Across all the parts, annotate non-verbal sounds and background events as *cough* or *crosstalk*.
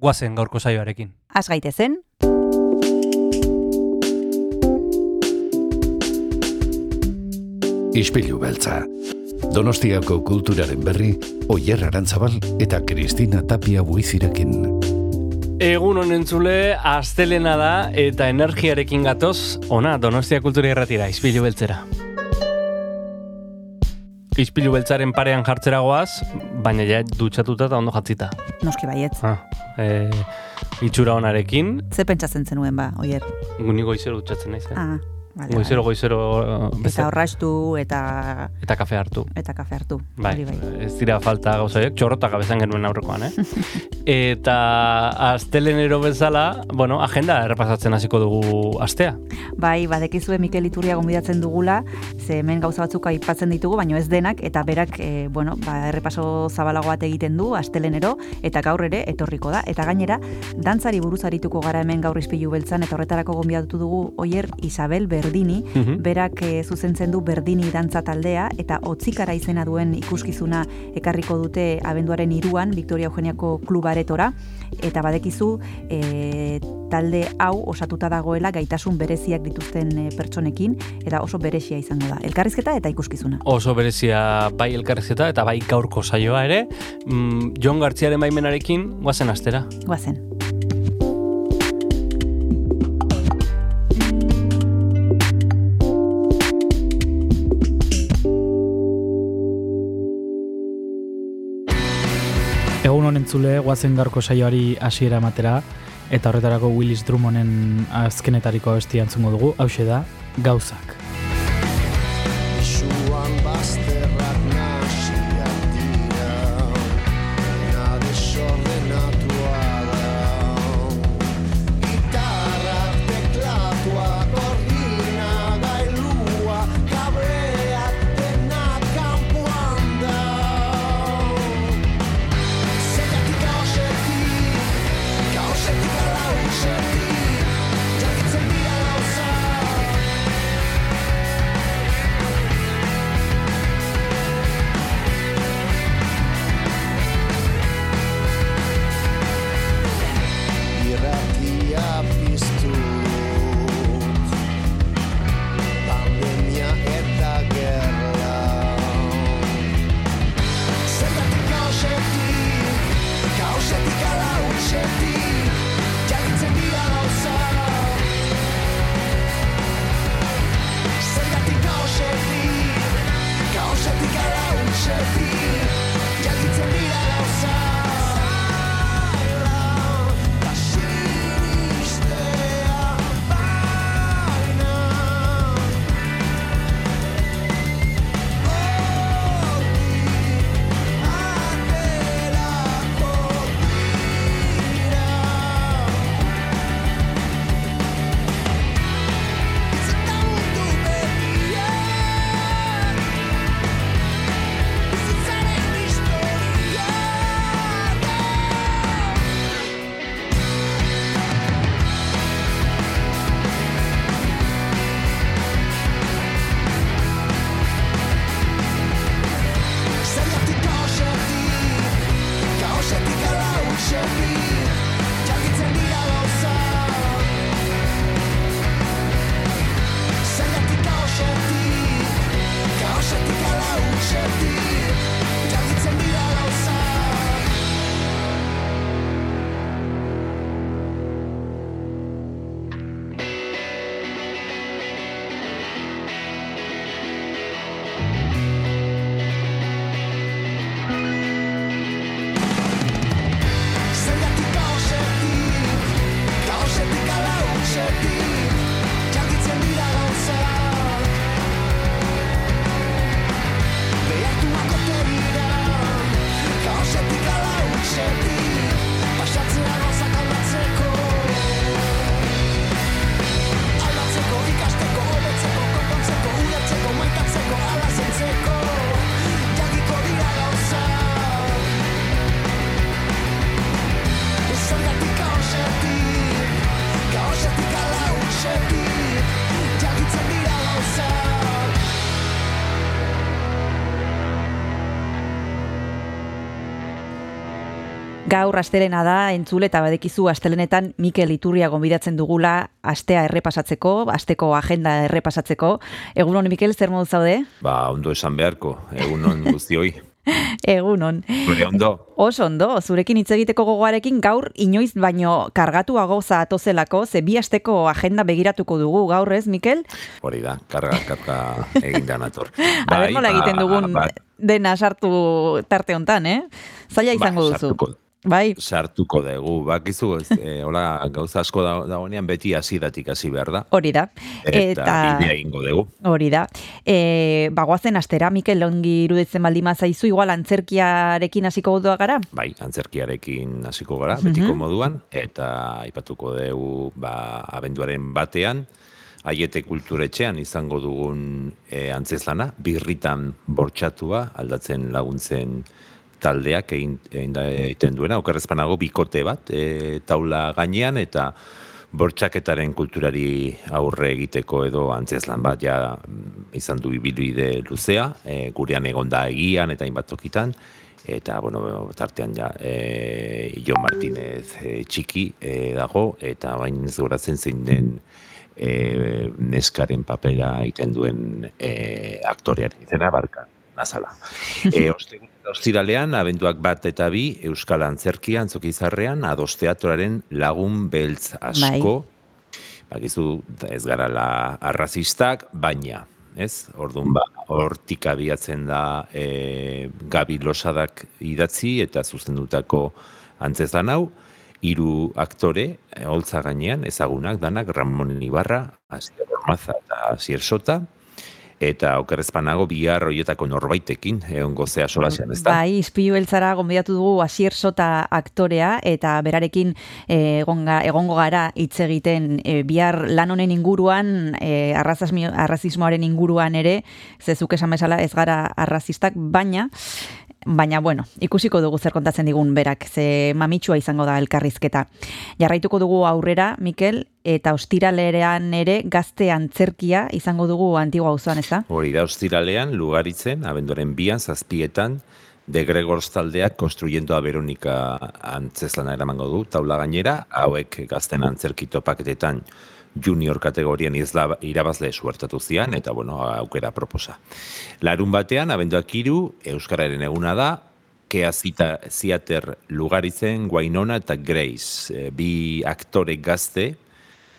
guazen gaurko saioarekin. Az gaitezen, Ispilu beltza. Donostiako kulturaren berri, Oyer Arantzabal eta Kristina Tapia buizirekin. Egun honen zule, astelena da eta energiarekin gatoz, ona, Donostia Kultura Irratira, izpilu beltzera. Izpilu beltzaren parean jartzera goaz, baina ja dutxatuta eta ondo jatzita. noski baietz. Ah, e, itxura onarekin, Ze pentsatzen zenuen ba, oier. Ni goizero dutxatzen naiz. Eh? Ah, vale, goizero, goizero, Eta horrastu eta eta kafe hartu. eta kafe hartu. Bai, bai. ez dira falta gauzaiek, txorrota gabezan genuen aurrekoan, eh? *laughs* eta astelenero bezala, bueno, agenda errepasatzen hasiko dugu astea. Bai, badekizue Mikel Iturria gonbidatzen dugula, ze hemen gauza batzuk aipatzen ditugu, baino ez denak, eta berak, e, bueno, ba, errepaso zabalago bat egiten du, astelenero, eta gaur ere etorriko da. Eta gainera, dantzari buruz arituko gara hemen gaur izpilu beltzan, eta horretarako gonbidatu dugu oier Isabel Berdini, Mhm. berak e, zuzentzen du Berdini dantza taldea, eta otzikara izena duen ikuskizuna ekarriko dute abenduaren iruan, Victoria Eugeniako klubaretora, eta badekizu e, talde hau osatuta dagoela gaitasun bereziak dituzten e, pertsonekin, eta oso berezia izango da. Elkarrizketa eta ikuskizuna. Oso berezia bai elkarrizketa eta bai gaurko saioa ere, mm, Jon Gartziaren baimenarekin guazen astera. Guazen. Egun honen zule, guazen gaurko saioari hasiera ematera, eta horretarako Willis Drummonden azkenetariko abestia entzungo dugu, hause da, gauzak. Gaur astelena da, entzule eta badekizu astelenetan Mikel Iturria gonbidatzen dugula astea errepasatzeko, asteko agenda errepasatzeko. Egunon Mikel, zer modu zaude? Ba, ondo esan beharko, egunon guztioi. *laughs* Egunon. Zure ondo, Oso ondo, zurekin hitz egiteko gogoarekin gaur inoiz baino kargatuago zatozelako, ze bi asteko agenda begiratuko dugu gaur ez, Mikel? hori da, karga, karga *laughs* egin da nator. A ber nola egiten dugun ba, dena sartu tarte hontan, eh? Zaila izango Ba, duzu. sartuko. Bai, sartuko dugu, bakizu, e, hola, gauza asko da, dagoenean beti hasidatik hasi behar da. hori da. Eta, bidea egingo dugu. Hori da. E, bagoazen astera, Mikel, ongi iruditzen baldin mazaizu, igual antzerkiarekin hasiko dua gara? Bai, antzerkiarekin hasiko gara, betiko moduan, eta aipatuko dugu, ba, abenduaren batean, Aiete kulturetxean izango dugun e, antzeslana, birritan bortxatua, aldatzen laguntzen taldeak egin, egiten duena, okerrezpanago bikote bat, e, taula gainean, eta bortxaketaren kulturari aurre egiteko edo antzeslan bat ja izan du ibilbide luzea, e, gurean egonda egian eta hainbat tokitan, eta bueno, tartean ja e, Jon Martinez e, txiki e, dago, eta bain ez goratzen zein den e, neskaren papera egiten duen e, aktorearen izena barka nazala. *laughs* E, ostegun ostiralean, abenduak bat eta bi, Euskal Antzerkia antzokizarrean, ados teatroaren lagun beltz asko, bakizu ez gara la arrazistak, baina, ez? Orduan ba, hortik abiatzen da e, Gabi Losadak idatzi eta zuzendutako antzezlan hau, hiru aktore, e, holtza gainean, ezagunak danak, Ramon Ibarra, Asier Ormaza eta Asier Sota, eta okerrezpanago bihar hoietako norbaitekin, egon gozea solasean, ez da? Bai, izpilu beltzara gonbidatu dugu Asier Sota aktorea eta berarekin eh, egonga, egongo gara hitz egiten eh, bihar lan honen inguruan, arrazasmi- arrazismoaren inguruan ere, zezuk esan bezala ez gara arrazistak, baina Baina, bueno, ikusiko dugu zer kontatzen digun berak, ze mamitsua izango da elkarrizketa. Jarraituko dugu aurrera, Mikel, eta ostiralerean ere gazte antzerkia izango dugu antigua auzoan, ez da? Hori da, ostiralean, lugaritzen, abenduaren bian, zazpietan, de Gregors taldeak konstruyendo a Veronika antzeslana eramango du, taula gainera, hauek gazten antzerki topaketetan junior kategorian izla, irabazle suertatu zian, eta bueno, aukera proposa. Larun batean, abenduak iru, Euskararen eguna da, Kea zita, Ziater Lugaritzen, Guainona eta Grace, e, bi aktore gazte,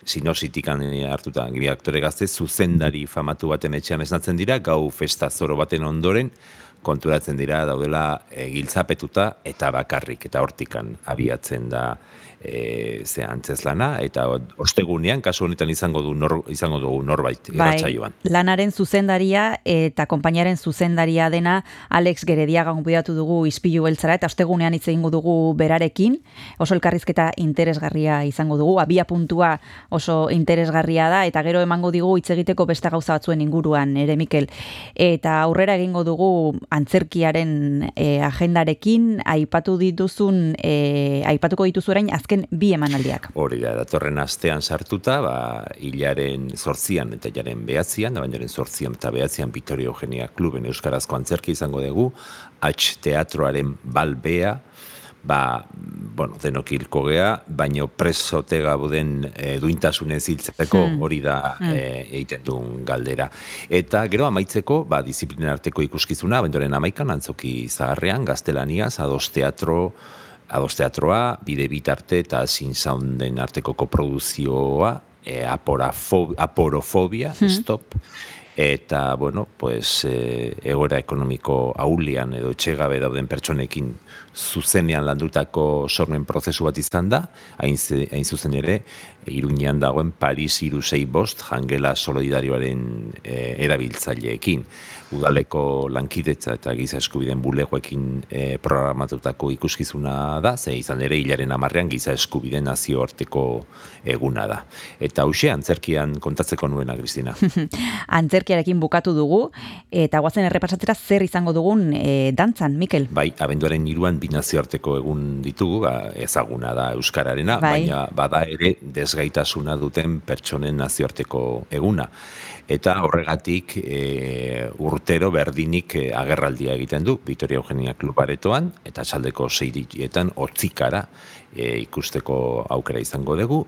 sinositik hartuta, bi aktore gazte, zuzendari famatu baten etxean esnatzen dira, gau festa zoro baten ondoren, konturatzen dira daudela e, giltzapetuta eta bakarrik, eta hortikan abiatzen da e, ze antzeslana, eta ostegunean, kasu honetan izango du nor, izango dugu norbait irratsaioan. lanaren zuzendaria eta konpainiaren zuzendaria dena Alex Gerediaga gonbidatu dugu izpilu beltzara eta ostegunean hitz egingo dugu berarekin. Oso elkarrizketa interesgarria izango dugu, abia puntua oso interesgarria da eta gero emango digu hitz egiteko beste gauza batzuen inguruan ere Mikel. Eta aurrera egingo dugu antzerkiaren e, agendarekin aipatu dituzun e, aipatuko dituzu orain azken bi emanaldiak. Hori da, datorren astean sartuta, ba, hilaren sortzian eta hilaren behatzian, da bainaren sortzian eta behatzian Victoria Eugenia Kluben Euskarazko antzerki izango dugu, H teatroaren balbea, ba, bueno, denok hilko gea, baino presote gauden e, duintasunez hiltzeko Hmm. hori da e, egiten duen galdera. Eta gero amaitzeko, ba, disiplina arteko ikuskizuna, bendoren amaikan, antzoki zaharrean, gaztelaniaz, ados teatro, ados teatroa, bide bitarte eta sin sounden arteko koproduzioa, e, aporofobia, stop, eta, bueno, pues, e, egoera ekonomiko aulian edo etxegabe dauden pertsonekin zuzenean landutako sormen prozesu bat izan da, hain, hain zuzen ere, Iruñean dagoen Paris irusei bost jangela solidarioaren e, erabiltzaileekin. Udaleko lankidetza eta giza eskubideen bulegoekin e, programatutako ikuskizuna da, ze izan ere hilaren amarrean giza eskubideen nazioarteko eguna da. Eta hause, antzerkian kontatzeko nuena, Kristina. Antzerki *laughs* antzerkiarekin bukatu dugu, eta guazen errepasatzera zer izango dugun e, dantzan, Mikel? Bai, abenduaren iruan bi nazioarteko egun ditugu, ba, ezaguna da Euskararena, Bai. baina bada ere desgaitasuna duten pertsonen nazioarteko eguna. Eta horregatik e, urtero berdinik e, agerraldia egiten du, Vitoria Eugenia Klubaretoan, eta txaldeko seiritietan hotzikara e, ikusteko aukera izango dugu,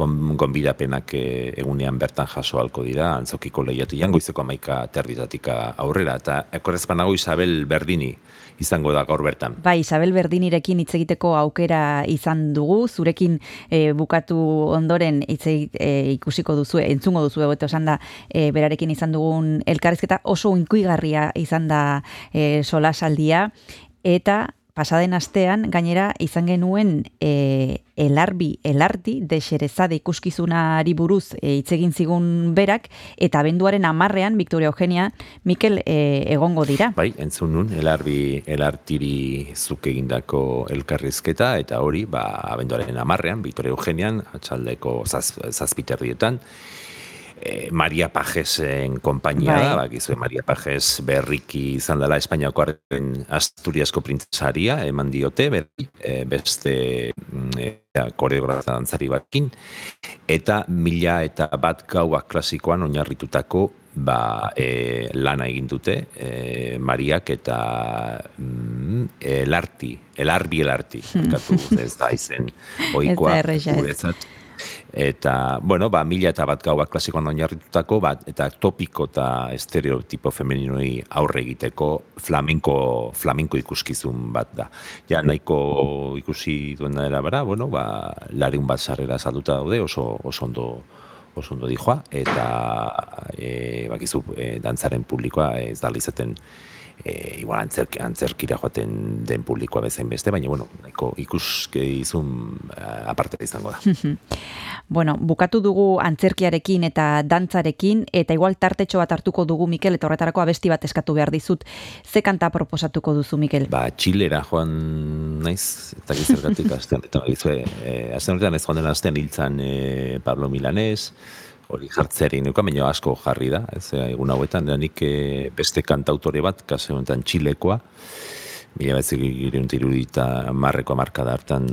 Gon- gonbidapenak e, egunean bertan jaso halko dira, antzokiko lehiatian, goizeko amaika terditatika aurrera, eta ekorrezpanago Isabel Berdini izango da gaur bertan. Bai, Isabel Berdinirekin hitz egiteko aukera izan dugu, zurekin e, bukatu ondoren hitz e, ikusiko duzu, entzungo duzu egote osan da, e, berarekin izan dugun elkarrizketa oso inkuigarria izan da e, solasaldia, eta pasaden astean gainera izan genuen e, elarbi, elarti, de xerezade ikuskizunari buruz e, hitz egin zigun berak, eta abenduaren amarrean, Victoria Eugenia, Mikel e, egongo dira. Bai, entzun nun, elarbi, elartiri zuk egindako elkarrizketa, eta hori, ba, abenduaren amarrean, Vitoria Eugenian, atxaldeko zaz, zazpiterrietan, e, Maria Pajesen konpainia Bai. da, bakizue Maria Pajes berriki izan dela Espainiako arren Asturiasko printzesaria, eman diote, berri, e, beste mm, e, koreografa dantzari bakin, eta mila eta bat gaua klasikoan oinarritutako ba, e, lana egin dute e, Mariak eta mm, elarti, elarbi elarti, katu, ez da izen *laughs* oikoa guretzat. Eta, bueno, ba, mila eta bat gaua klasikoan oinarritutako, bat, eta topiko eta estereotipo femeninoi aurre egiteko flamenko, flamenko ikuskizun bat da. Ja, nahiko ikusi duen dela bara, bueno, ba, lariun bat sarrera salduta daude, oso, oso ondo oso ondo dijoa, eta e, bakizu, e, dantzaren publikoa ez da izaten e, igual antzerk, antzerkira joaten den publikoa bezain beste, baina bueno, nahiko ikuskizun eh, aparte izango da. *laughs* Bueno, bukatu dugu antzerkiarekin eta dantzarekin, eta igual tartetxo bat hartuko dugu, Mikel, eta horretarako abesti bat eskatu behar dizut. Ze kanta proposatuko duzu, Mikel? Ba, Txilera joan naiz, eta gizergatik *laughs* astean, eta gizue, e, astean horretan ez joan den astean hiltzan e, Pablo Milanés, hori jartzeari nuka, baina asko jarri da, ez e, egun hauetan, da nik e, beste kantautore bat, kasu honetan Txilekoa, mila bat irudita marreko markada hartan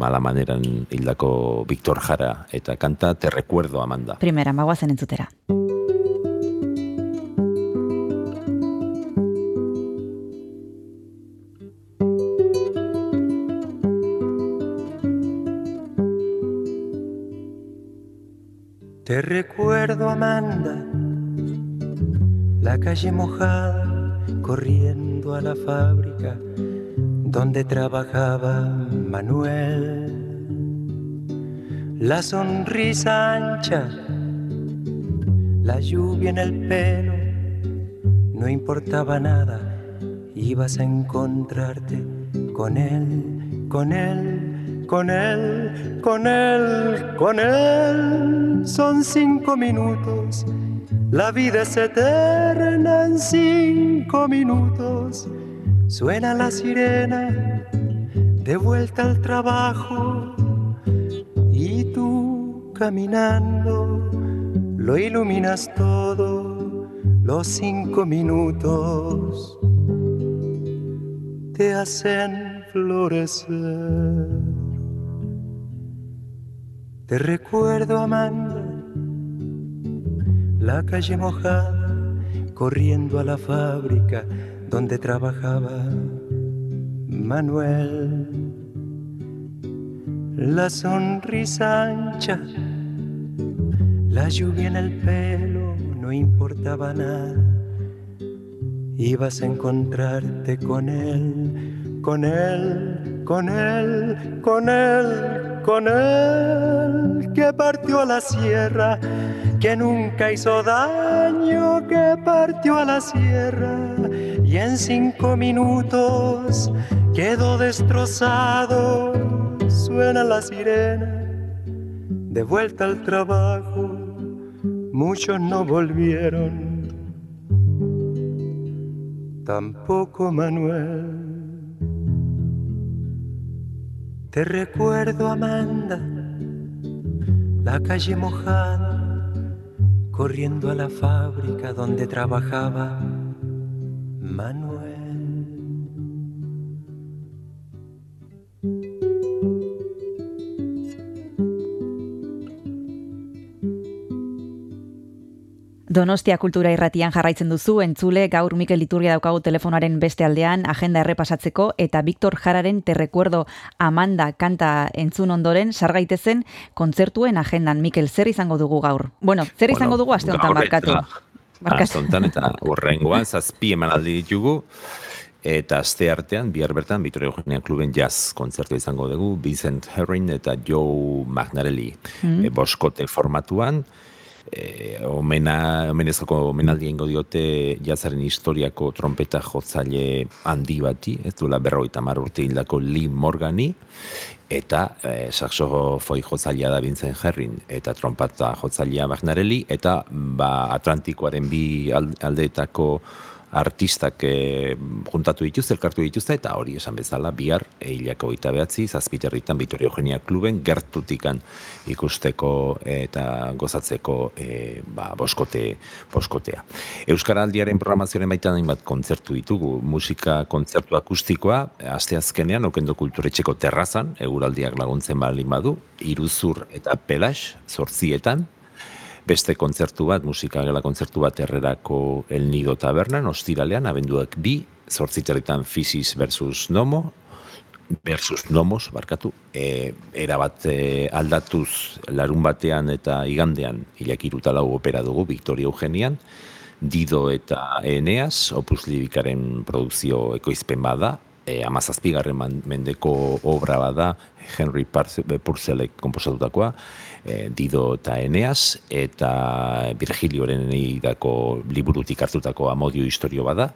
mala maneran hildako Victor Jara, eta kanta Te recuerdo Amanda. Primera, magoazen entzutera. Te recuerdo, Amanda, la calle mojada, corriendo a la fábrica donde trabajaba Manuel. La sonrisa ancha, la lluvia en el pelo, no importaba nada, ibas a encontrarte con él, con él, con él, con él, con él. Son cinco minutos, la vida es eterna en cinco minutos. Suena la sirena, de vuelta al trabajo, y tú caminando lo iluminas todo, los cinco minutos te hacen florecer. Te recuerdo, Amanda, la calle mojada, corriendo a la fábrica donde trabajaba Manuel. La sonrisa ancha, la lluvia en el pelo, no importaba nada. Ibas a encontrarte con él, con él, con él, con él, con él, que partió a la sierra, que nunca hizo daño, que partió a la sierra y en cinco minutos quedó destrozado. Suena la sirena, de vuelta al trabajo, muchos no volvieron, tampoco Manuel. Te recuerdo, Amanda, la calle mojada, corriendo a la fábrica donde trabajaba Manuel. Donostia kultura irratian jarraitzen duzu, entzule gaur Mikel Iturria daukagu telefonaren beste aldean, agenda errepasatzeko, eta Victor Jararen terrekuerdo Amanda kanta entzun ondoren, sargaitezen kontzertuen agendan. Mikel, zer izango dugu gaur? Bueno, zer izango dugu aste honetan Barkatu. Aste honetan eta horrengoan zazpi emanaldi ditugu eta aste artean bihar bertan Vitoria Eugenia Kluben jazz kontzertu izango dugu Vincent Herring eta Joe Magnarelli Mm. e, boskote formatuan e, omena, omenezko omenaldi egingo diote jazzaren historiako trompeta jotzaile handi bati, ez duela berrogeita hamar urte hildako Lee Morgani, eta e, saxofoi jotzailea da Vincent Herring, eta trompata jotzailea Magnarelli, eta ba, Atlantikoaren bi al- aldeetako artistak e, juntatu dituzte, elkartu dituzte, eta hori esan bezala, bihar, eilako eta behatzi, zazpiterritan Vitoria Eugenia Kluben gertutikan ikusteko eta gozatzeko e, ba, boskote, boskotea. Euskaraldiaren programazioaren baitan hainbat kontzertu ditugu, musika kontzertu akustikoa, aste azkenean, okendo kulturetxeko terrazan, eguraldiak laguntzen balin badu, iruzur eta pelax, zortzietan, beste kontzertu bat, musikagela kontzertu bat errerako El Nido Tabernan, ostiralean, abenduak bi, zortziterritan Fisis versus Nomo, versus Nomos, barkatu, e, erabat e, aldatuz larun batean eta igandean hilak lau opera dugu, Victoria Eugenian, Dido eta Eneas, Opus Libikaren produkzio ekoizpen bada, e, amazazpigarren mendeko obra bada, Henry Purcellek komposatutakoa, e, Dido eta Eneas, eta Virgilioren eneidako liburutik hartutako amodio historio bada,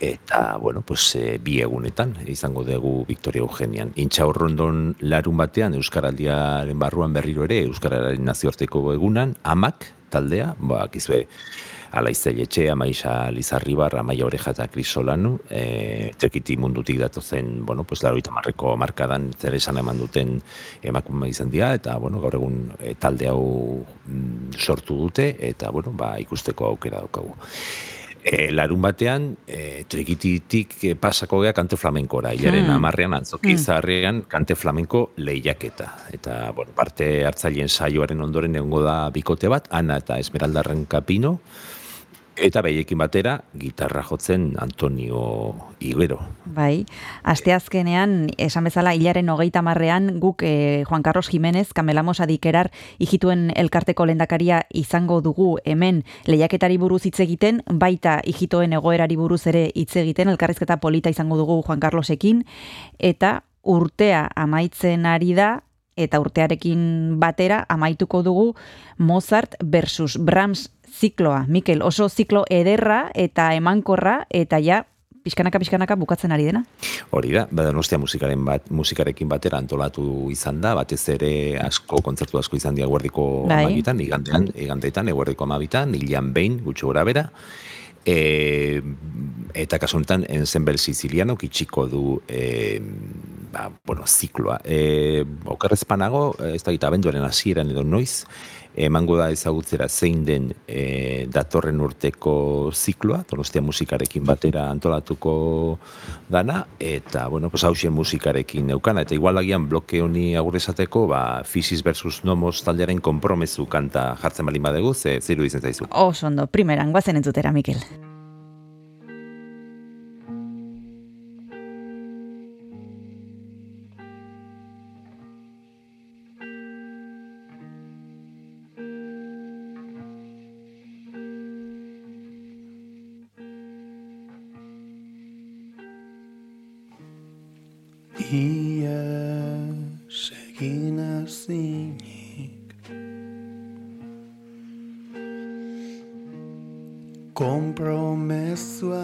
Eta, bueno, pues, e, bi egunetan izango dugu Victoria Eugenian. Intxaurrondon larun batean Euskaraldiaren barruan berriro ere Euskararen nazioarteko egunan, amak taldea, ba, kizue, Alaizei etxe, Amaisa Lizarribar, Amaia Oreja eta Kris Solanu, e, tekiti mundutik datozen, bueno, pues, laro marreko markadan zer esan eman duten emakume izan dira, eta, bueno, gaur egun e, talde hau mm, sortu dute, eta, bueno, ba, ikusteko aukera daukagu. E, larun batean, e, trikititik e, pasako gea kante flamenkora, hilaren Hmm. amarrean antzoki Hmm. zaharrean kante flamenko lehiaketa. Eta, bueno, parte hartzaileen saioaren ondoren egongo da bikote bat, Ana eta Esmeralda Rankapino, eta beiekin batera, gitarra jotzen Antonio Ibero. Bai, asteazkenean, esan bezala, hilaren hogeita marrean, guk eh, Juan Carlos Jiménez, Kamelamos adikerar, ijituen elkarteko lendakaria izango dugu hemen lehiaketari buruz hitz egiten, baita ijitoen egoerari buruz ere hitz egiten, elkarrizketa polita izango dugu Juan Carlosekin, eta urtea amaitzen ari da, eta urtearekin batera amaituko dugu Mozart versus Brahms zikloa. Mikel, oso ziklo ederra eta emankorra, eta ja, pixkanaka pixkanaka bukatzen ari dena. Hori da, Donostia musikaren bat, musikarekin batera antolatu izan da, batez ere asko, kontzertu asko izan dira guardiko Bai. amabitan, igandean, igandeetan, eguerdiko amabitan, hilan behin, gutxo gora bera, e, eta kasu honetan Ensemble Siciliano kitxiko du e, ba, bueno, zikloa. E, okerrezpanago, ez da gita abenduaren hasieran edo noiz, emango da ezagutzera zein den e, datorren urteko zikloa, Donostia musikarekin batera antolatuko dana, eta, bueno, pues hausen musikarekin neukana, eta igual agian bloke honi agur esateko, ba, Fisis versus Nomos taldearen konpromezu kanta jartzen balin badegu, ze ziru izen zaizu. Oso ondo, primeran, guazen entzutera, Mikel. Ies egin ezinik. Kompromezuari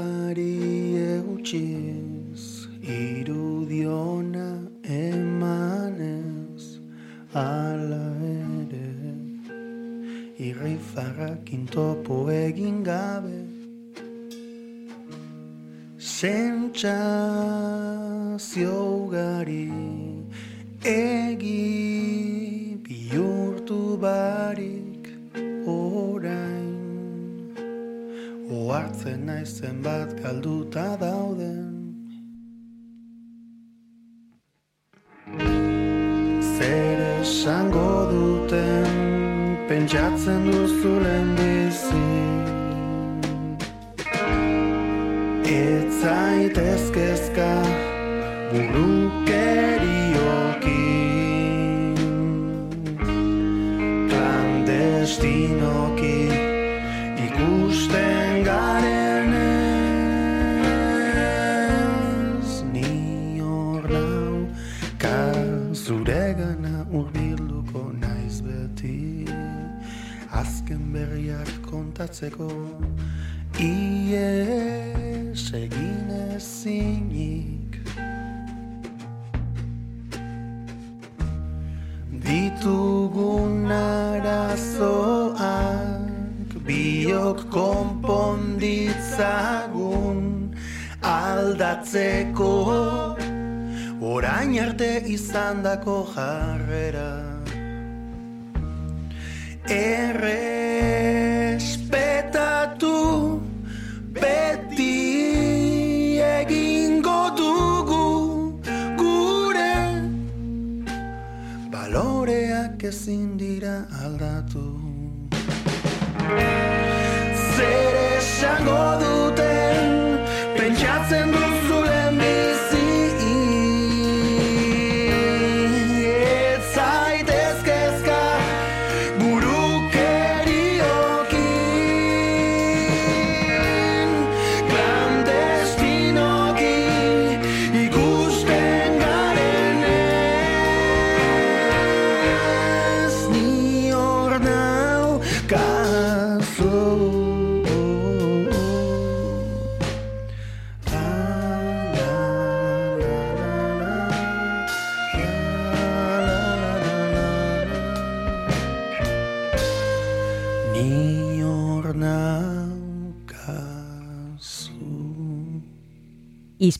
oartzen naizen bat galduta dauden. Zer esango duten pentsatzen duzulen bizi Ez zaitezkezka burukeriokin kontatzeko Ies egin ezinik. Ditugun arazoak Biok konponditzagun Aldatzeko. Orain arte izandako jarrera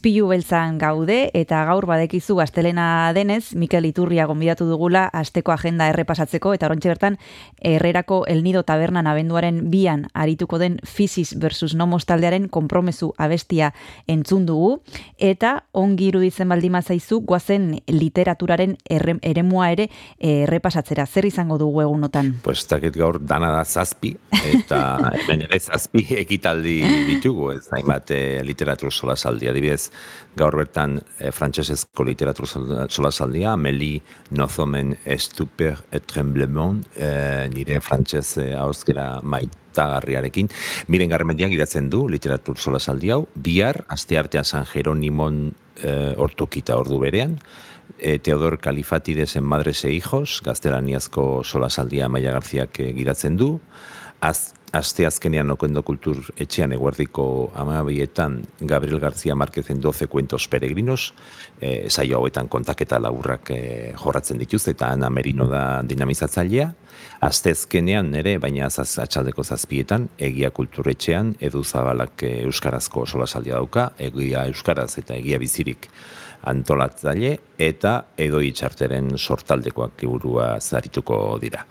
Izpilu beltzan gaude eta gaur badekizu gaztelena denez, Mikel Iturria gonbidatu dugula asteko agenda errepasatzeko eta orontxe bertan Herrerako El Nido Tabernan abenduaren bian arituko den Fisis versus Nomos taldearen konpromezu abestia entzun dugu eta ongi iruditzen baldima zaizu goazen literaturaren erre, eremua ere eh, errepasatzera. Zer izango dugu egunotan? Pues dakit gaur dana da zazpi, eta *laughs* hemen ere zazpi ekitaldi ditugu, ez hainbat eh, literatur solasaldi. Adibidez, gaur bertan eh, frantsesezko literatur sol- solasaldia, Meli Nozomen Estuper et Tremblement, eh, nire frantses eh, hauskera maitagarriarekin. Miren Garmendiak idatzen du literatur solasaldi hau, bihar, artean San Jeronimon eh, ortokita ordu berean, e, Teodor Kalifatides en Madres e Hijos, gaztelaniazko solasaldia Maia Garziak eh, gidatzen du, Az, aste azkenean okendo kultur etxean eguerdiko amabietan Gabriel García Márquezen 12 cuentos peregrinos, e, saio hauetan kontaketa laburrak e, jorratzen dituzte eta Ana Merino da dinamizatzailea, Aste azkenean ere, baina zaz, atxaldeko zazpietan, egia kulturetxean, edu zabalak eh, euskarazko solasaldia dauka, egia euskaraz eta egia bizirik antolatzaile eta edo itxarteren sortaldekoak liburua zarituko dira.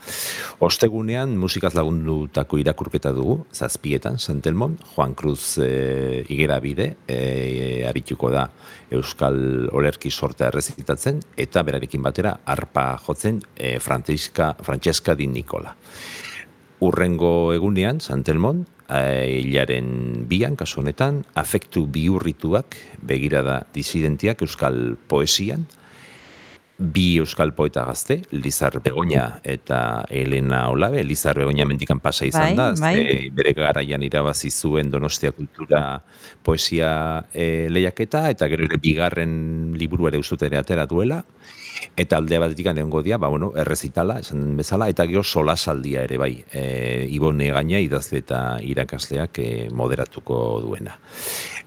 Ostegunean musikaz lagundutako irakurketa dugu, zazpietan, Santelmon, Juan Cruz e, igera bide, e, arituko da Euskal Olerki sorta errezitatzen, eta berarekin batera arpa jotzen e, Francesca, Francesca di Nicola. Urrengo egunean, Santelmon, hilaren bian, kasu honetan, afektu biurrituak, begirada disidentiak euskal poesian, bi euskal poeta gazte, Lizar Begoña eta Elena Olabe, Lizar Begoña mendikan pasa izan Bai, da, bai. ze bere garaian irabazi zuen Donostia Kultura poesia e, lehiaketa, eta gero ere bigarren liburu ere ustut ere atera duela, eta alde batetik egongo dira, ba, bueno, errezitala, esan bezala, eta gero solasaldia ere bai, e, Ibone gaina idazle eta irakasleak e, moderatuko duena.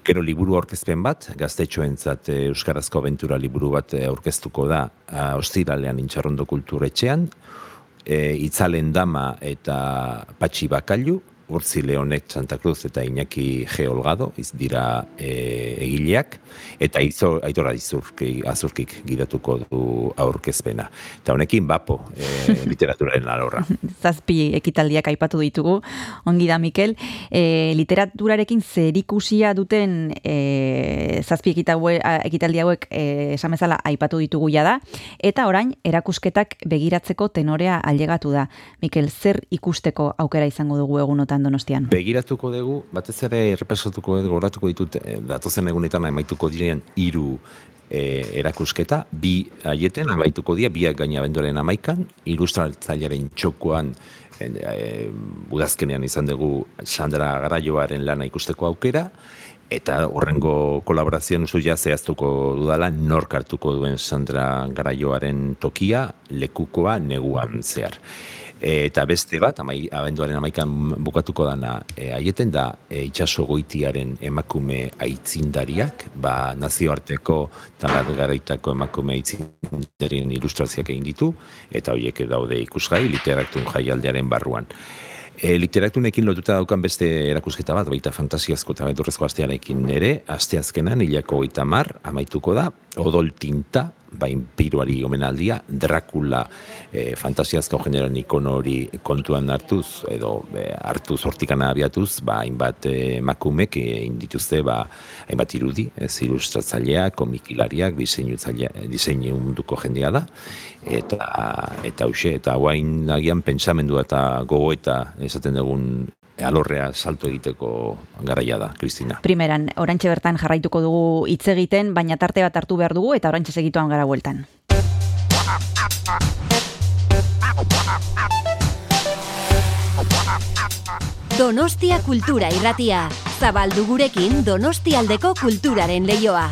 Gero liburu aurkezpen bat, gaztetxoentzat e, Euskarazko abentura liburu bat e, aurkeztuko da ostiralean intxarrondo kulturetxean, e, itzalen dama eta patxi bakailu, Urtzi Leonek Santa Cruz eta Iñaki Geolgado, iz dira e, egileak, eta izo, aitora izurki, azurkik gidatuko du aurkezpena. Eta honekin bapo e, *laughs* literaturaren alorra. Zazpi ekitaldiak aipatu ditugu, ongi da Mikel. E, literaturarekin zerikusia duten e, zazpi ekitaldi hauek e, esamezala aipatu ditugu da, eta orain erakusketak begiratzeko tenorea ailegatu da. Mikel, zer ikusteko aukera izango dugu egunotan donostian? Begiratuko dugu, batez ere errepasatuko dugu, goratuko ditut, datozen egunetan amaituko diren hiru e, erakusketa, bi aieten amaituko dira, biak gaina bendoren amaikan, ilustratzailearen txokoan, e, e, udazkenean izan dugu Sandra Garaioaren lana ikusteko aukera, eta horrengo kolaborazioan usu ja zehaztuko dudala nork hartuko duen Sandra Garaioaren tokia, lekukoa, neguan zehar eta beste bat, amai, abenduaren amaikan bukatuko dana e, aieten da e, itxaso goitiaren emakume aitzindariak, ba, nazioarteko talar garaitako emakume aitzindarien ilustrazioak egin ditu, eta horiek daude ikusgai, literaktun jaialdearen barruan. E, literatunekin lotuta daukan beste erakusketa bat, baita fantasiazko eta beturrezko astearekin ere, asteazkenan, hilako goita mar, amaituko da, odol tinta, bain piruari omenaldia, Dracula e, fantasiazko generoan ikon hori kontuan hartuz, edo e, hartuz hortikana abiatuz, ba, hainbat e, makumek egin dituzte, ba, hainbat irudi, ez ilustratzaileak, komikilariak, diseinu munduko jendea da, eta eta hause, eta guain agian pentsamendu eta gogoeta esaten dugun alorrea salto egiteko garaia da, Kristina. Primeran, orantxe bertan jarraituko dugu hitz egiten, baina tarte bat hartu behar dugu eta orantxe segituan gara bueltan. Donostia kultura irratia. Zabaldu gurekin Donostialdeko kulturaren leioa.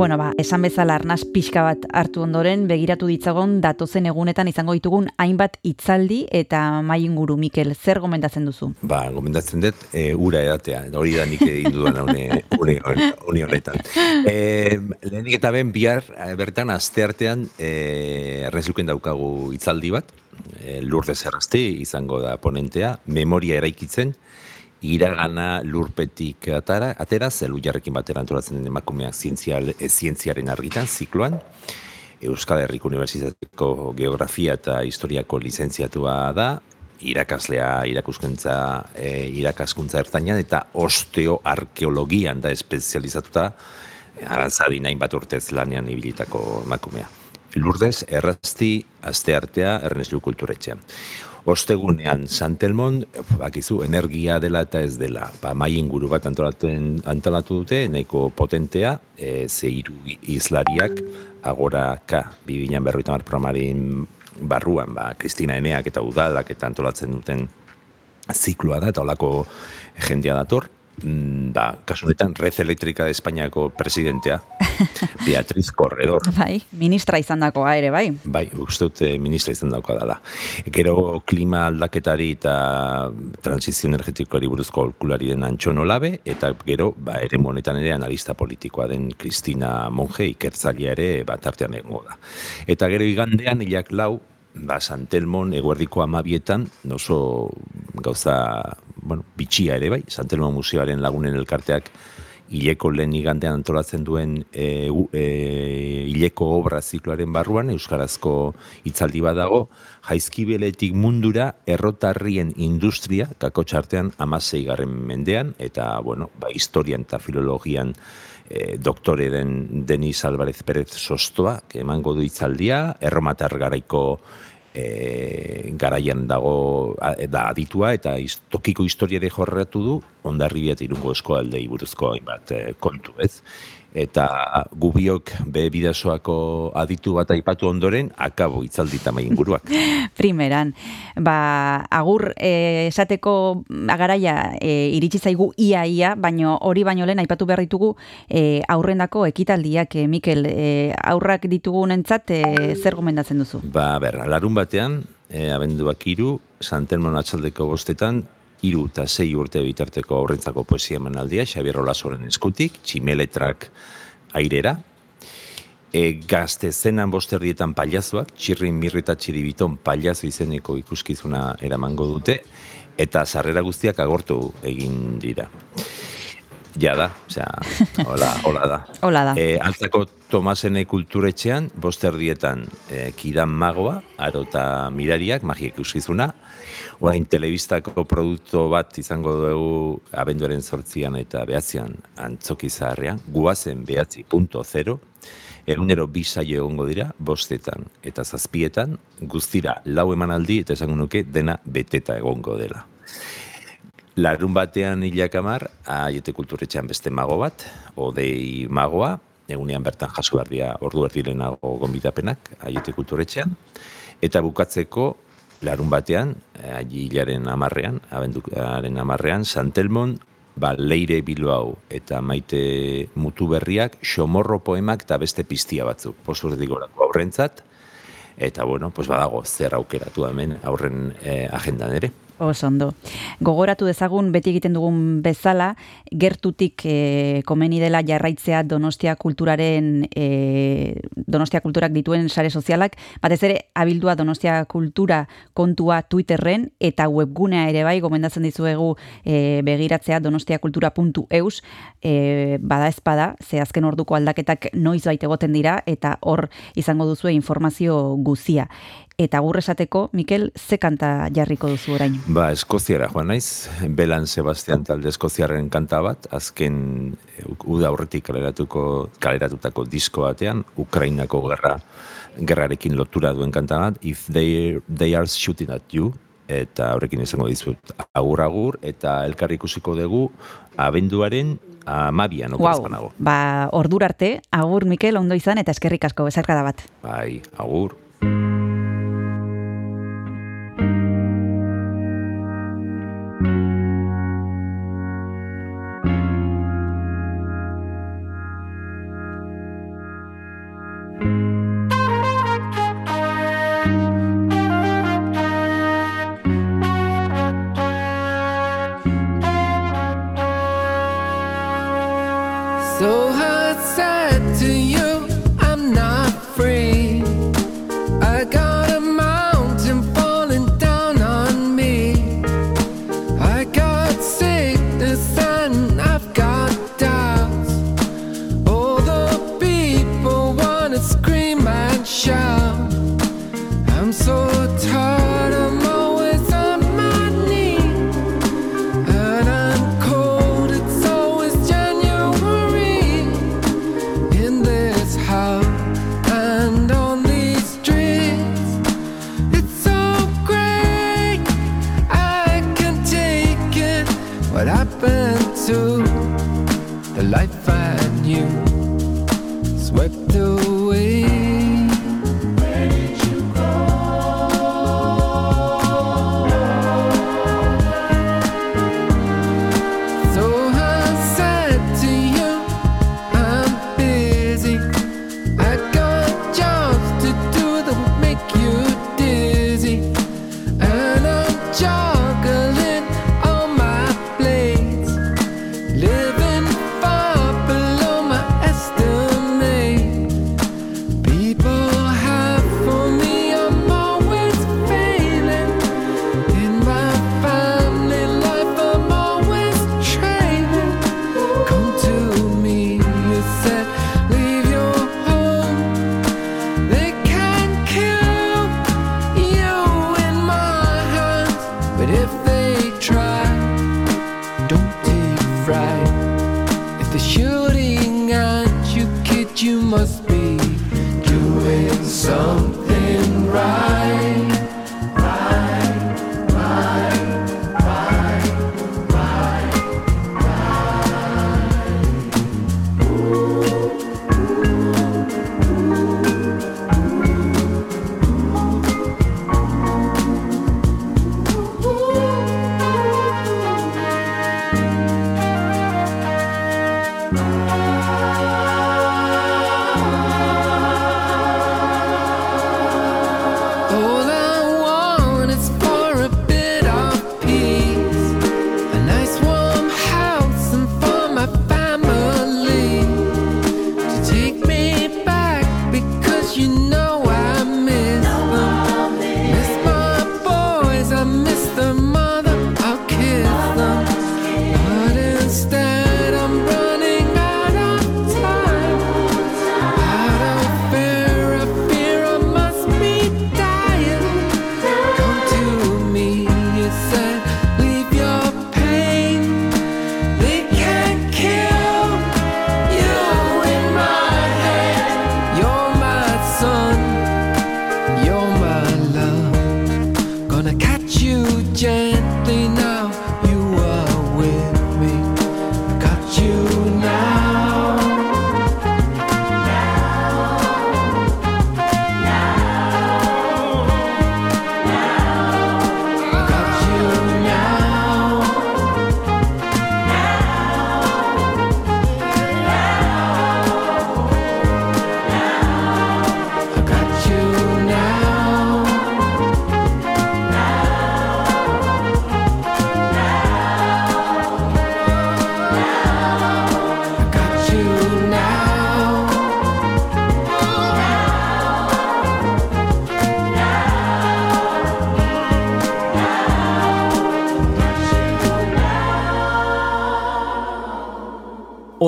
Bueno, ba, esan bezala arnaz pixka bat hartu ondoren, begiratu ditzagon datozen egunetan izango ditugun hainbat hitzaldi eta mai inguru Mikel, zer gomendatzen duzu? Ba, gomendatzen dut, e, ura edatea, hori da nik egin dudan une honetan. E, lehenik eta ben bihar, e, bertan, aste artean, e, rezuken daukagu hitzaldi bat, e, lurde zerrazte izango da ponentea, memoria eraikitzen, iragana lurpetik atara, atera, zelu jarrekin batera antolatzen den emakumeak zientzial, e, zientziaren argitan, zikloan, Euskal Herriko Unibertsitateko Geografia eta Historiako lizentziatua da, irakaslea irakuskentza e, irakaskuntza ertainan eta osteoarkeologian da espezializatuta arantzadi nahi bat urtez lanean ibilitako emakumea. Lurdez, errazti, aste artea, Ernest kulturetxean. Ostegunean Santelmon, bakizu, energia dela eta ez dela. Ba, mai inguru bat antolatzen, antolatu dute, nahiko potentea, e, zeiru izlariak, agora ka, bibinan berroita promarin barruan, ba, Kristina Eneak eta Udalak eta antolatzen duten zikloa da, eta olako jendea dator, da, kasu honetan, Red Elektrika de Espainiako presidentea, *laughs* Beatriz Corredor. Bai, ministra izan dakoa ere, bai. Bai, uste dute ministra izan dakoa dela. Gero klima aldaketari eta transizio energetikoari buruzko olkulari den Antxon Olabe, eta gero, ba, ere monetan ere analista politikoa den Kristina Monge ikertzalia ere bat artean egongo da. Eta gero igandean, hilak lau, ba, Santelmon eguerdiko amabietan, oso gauza bueno, bitxia ere bai, Santelmo Museoaren lagunen elkarteak hileko lehen igandean antolatzen duen e, e, hileko obra zikloaren barruan, Euskarazko hitzaldi badago, jaizkibeletik mundura errotarrien industria, kako txartean amasei garren mendean, eta, bueno, ba, historian eta filologian e, doktore den Denis Alvarez Perez Sostoa, emango du hitzaldia, erromatar garaiko e, garaian dago da aditua eta tokiko historia de jorratu du ondarribia eta irungo eskualdei buruzko hainbat eh, kontu, ez? Eta gubiok be bidasoako aditu bat aipatu ondoren, akabo itzaldi tamai inguruak. *laughs* Primeran, ba, agur eh, esateko agaraia eh, iritsi zaigu ia-ia, baino hori baino lehen aipatu behar ditugu eh, aurrendako ekitaldiak, eh, Mikel, eh, aurrak ditugunentzat eh, zer gomendatzen duzu? Ba, ber, larun batean, e, abenduak iru, Santelmon atxaldeko bostetan, iru eta sei urte bitarteko aurrentzako poesia emanaldia, Xabier Olazoren eskutik, tximeletrak airera, e, gazte zenan bosterdietan paliazuak, txirrin mirri eta txiribiton paliazu izeneko ikuskizuna eramango dute, eta sarrera guztiak agortu egin dira. Ja da, osea, hola, hola da. Hola da. E, altzako Tomasene kulturetxean, bosterdietan e, kidan magoa, aro eta mirariak, magiek ikuskizuna, orain telebistako produktu bat izango dugu abenduaren sortzian eta behatzean antzoki zaharrean, guazen behatzi punto egunero bi saio egongo dira, bostetan eta zazpietan, guztira lau emanaldi eta esango nuke dena beteta egongo dela. Larun batean hilak amar, aiete kulturetxean beste mago bat, odei magoa, egunean bertan jaso behar dira ordu erdirenago gombitapenak, aiete kulturetxean, eta bukatzeko larun batean, hilaren amarrean, abenduaren amarrean, Santelmon, ba, leire bilbao eta maite mutu berriak, xomorro poemak eta beste piztia batzuk, posturdik gorako aurrentzat, eta bueno, pues badago zer aukeratu hemen aurren eh, agendan ere. Oso ondo. Gogoratu dezagun beti egiten dugun bezala, gertutik e, komeni dela jarraitzea Donostia kulturaren e, Donostia kulturak dituen sare sozialak, batez ere abildua Donostia kultura kontua Twitterren eta webgunea ere bai gomendatzen dizuegu e, begiratzea donostiakultura.eus e, bada ezpada, ze azken orduko aldaketak noiz baite egoten dira eta hor izango duzu informazio guzia. Eta agur esateko, Mikel, ze kanta jarriko duzu orain? Ba, Eskoziara joan naiz, Belan Sebastian talde Eskoziarren kanta bat, azken eh, uda aurretik kaleratuko, kaleratutako disko batean, Ukrainako gerra, gerrarekin lotura duen kanta bat, If they, they are shooting at you, eta horrekin izango dizut agur agur, eta elkarri ikusiko dugu abenduaren amabian, wow. Ba, ordur arte, agur Mikel, ondo izan, eta eskerrik asko, bezarkada bat. Bai, agur.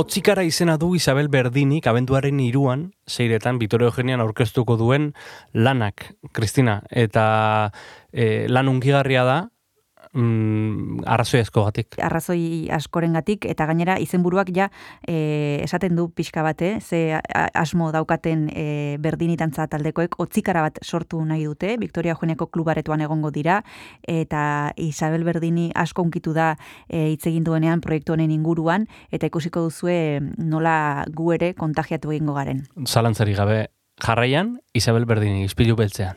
Otzikara izena du Isabel Berdinik abenduaren iruan, zeiretan, Vittorio Eugenian aurkeztuko duen lanak, Kristina, eta e, lan ungigarria da, mm, arrazoi asko gatik. arrazoi askorengatik eta gainera izenburuak ja e, esaten du pixka bate, ze a- asmo daukaten e, berdinitantza taldekoek otzikara bat sortu nahi dute, Victoria Eugeniako klubaretoan egongo dira eta Isabel Berdini asko unkitu da e, hitz egin duenean proiektu honen inguruan eta ikusiko duzue nola gu ere kontagiatu egingo garen. Zalantzari gabe jarraian, Isabel Berdini, ispilu beltzean.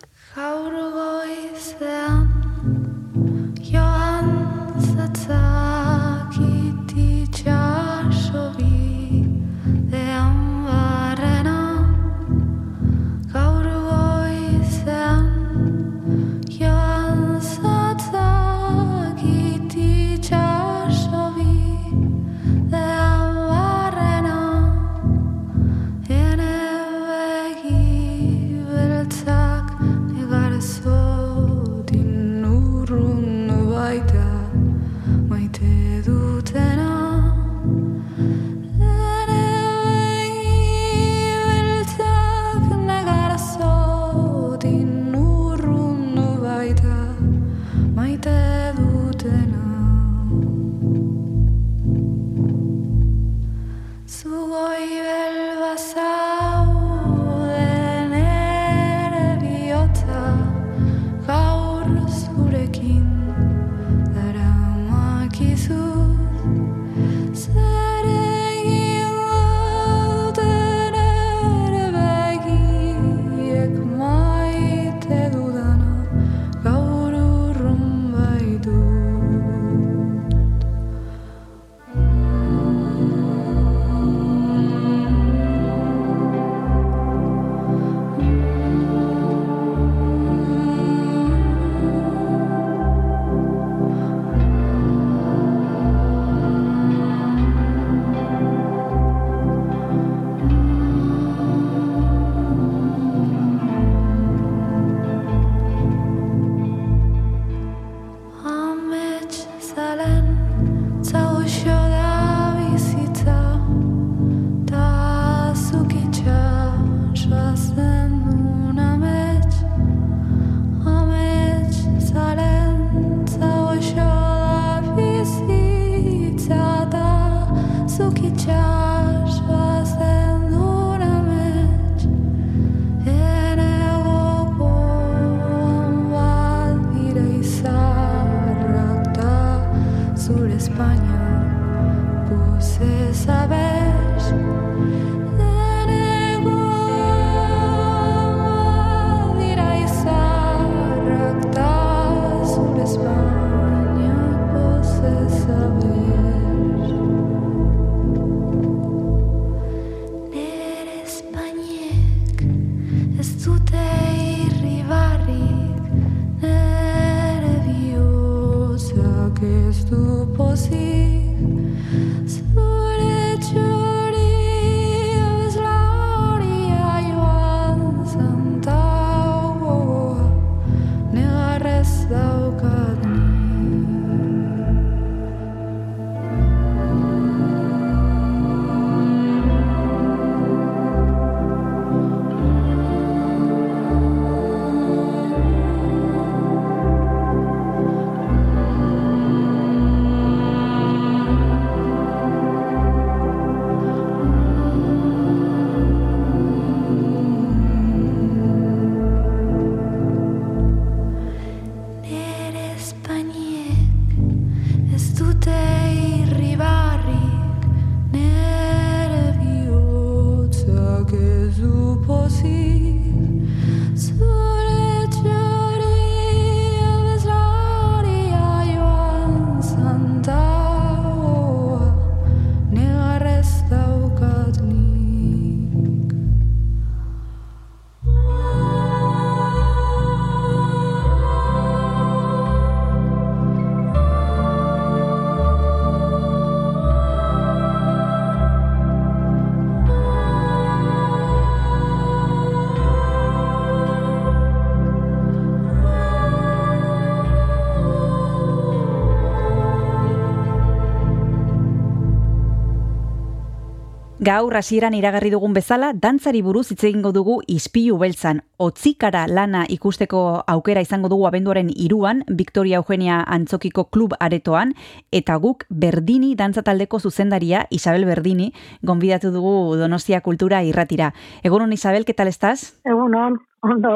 Gaur hasieran iragarri dugun bezala, dantzari buruz hitz egingo dugu ispilu beltzan. Otzikara lana ikusteko aukera izango dugu abenduaren iruan, Victoria Eugenia Antzokiko klub aretoan, eta guk Berdini dantzataldeko zuzendaria, Isabel Berdini, gonbidatu dugu Donostia Kultura irratira. Egunon Isabel, ¿qué tal estás? Egunon,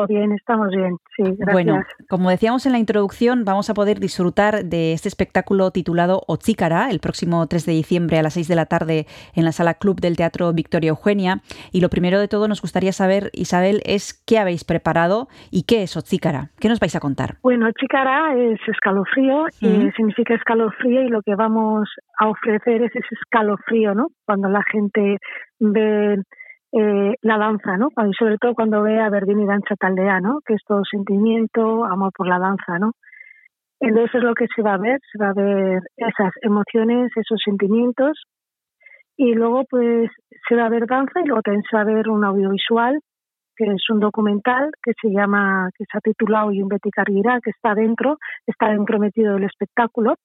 Bien, estamos bien. Sí, gracias. Bueno, como decíamos en la introducción, vamos a poder disfrutar de este espectáculo titulado Otzícara el próximo 3 de diciembre a las 6 de la tarde en la sala Club del Teatro Victoria Eugenia. Y lo primero de todo nos gustaría saber, Isabel, es qué habéis preparado y qué es Otzícara. ¿Qué nos vais a contar? Bueno, Chícara es escalofrío, y significa escalofrío y lo que vamos a ofrecer es ese escalofrío, ¿no? Cuando la gente ve eh, la danza, ¿no? Y sobre todo cuando ve a Verdini Danza Taldea, ¿no? Que es todo sentimiento, amor por la danza, ¿no? Entonces es lo que se va a ver, se va a ver esas emociones, esos sentimientos y luego pues se va a ver danza y luego también se va a ver un audiovisual que es un documental que se llama, que se ha titulado Yumbeti Carguera, que está dentro, está dentro metido del espectáculo,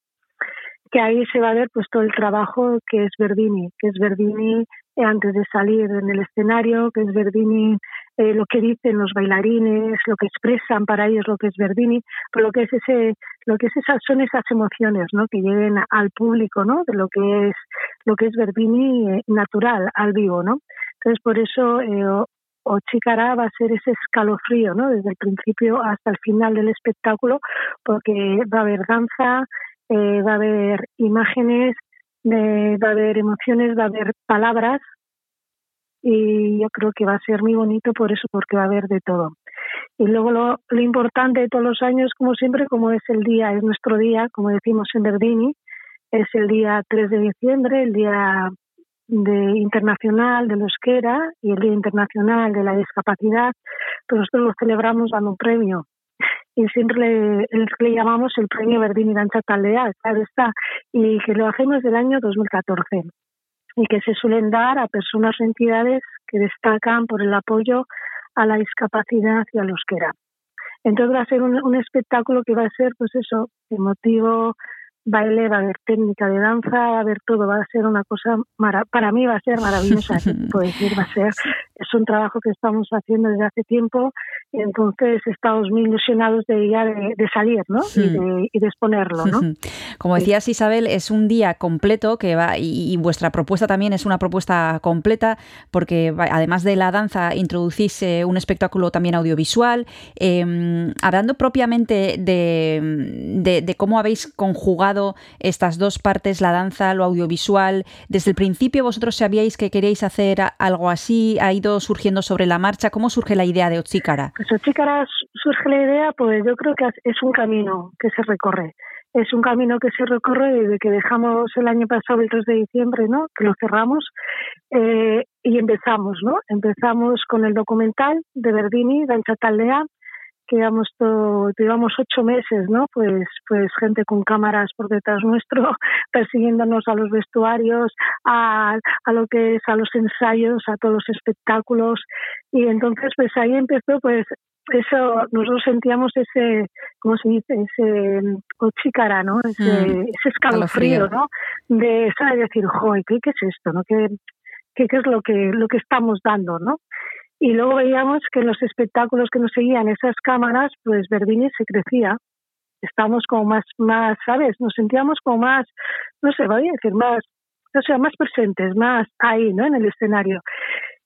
que ahí se va a ver pues todo el trabajo que es Verdini, que es Verdini antes de salir en el escenario, que es Verdini, eh, lo que dicen los bailarines, lo que expresan para ellos lo que es Verdini, pero lo que es ese, lo que es esas, son esas emociones, ¿no? Que lleguen al público, ¿no? De lo que es, lo que es Verdini eh, natural, al vivo, ¿no? Entonces por eso eh, o, o Chicará va a ser ese escalofrío, ¿no? Desde el principio hasta el final del espectáculo, porque va a haber danza, eh, va a haber imágenes, de, va a haber emociones, va a haber palabras y yo creo que va a ser muy bonito por eso, porque va a haber de todo. Y luego lo, lo importante de todos los años, como siempre, como es el día, es nuestro día, como decimos en Verdini, es el día 3 de diciembre, el día de internacional de euskera y el Día Internacional de la Discapacidad, pues nosotros lo celebramos dando un premio y siempre le, le llamamos el premio Verdini Danza Taldea, claro está, y que lo hacemos del año 2014 y que se suelen dar a personas o entidades que destacan por el apoyo a la discapacidad y al euskera. Entonces va a ser un, un espectáculo que va a ser, pues eso, emotivo, baile, va a haber técnica de danza, va a haber todo, va a ser una cosa, para mí va a ser maravillosa, *laughs* puedo decir, va a ser, es un trabajo que estamos haciendo desde hace tiempo y entonces estamos muy ilusionados de ya de, de salir, ¿no? Y, de, y de exponerlo, ¿no? *laughs* Como decías Isabel, es un día completo que va y, y vuestra propuesta también es una propuesta completa porque además de la danza introducís eh, un espectáculo también audiovisual. Eh, hablando propiamente de, de- cómo habéis conjugado estas dos partes, la danza, lo audiovisual, desde el principio vosotros sabíais que queríais hacer algo así, surgiendo sobre la marcha. ¿Cómo surge la idea de Otzícara? Pues Ochícara surge la idea, pues yo creo que es un camino que se recorre. Es un camino que se recorre desde que dejamos el año pasado, el 3 de diciembre, ¿no? Que lo cerramos eh, y empezamos, ¿no? Empezamos con el documental de Verdini, Danza Taldea, que llevamos, todo, llevamos ocho meses, ¿no? Pues, pues gente con cámaras por detrás nuestro, *laughs* persiguiéndonos a los vestuarios, a, a lo que es a los ensayos, a todos los espectáculos. Y entonces, pues ahí empezó, pues, eso, nosotros sentíamos ese, ¿cómo se dice? Ese mm, ochícara, ¿no? Ese, Mm, ese escalofrío. ¿no? De saber decir, joder, ¿qué, ¿qué es esto, no? ¿Qué, qué, qué es lo que, lo que estamos dando, no? Y luego veíamos que en los espectáculos que nos seguían esas cámaras, pues Verdini se crecía. Estamos como más, más, ¿sabes? Nos sentíamos como más, no sé, voy a decir, más, o sea, más presentes, más ahí, ¿no? En el escenario.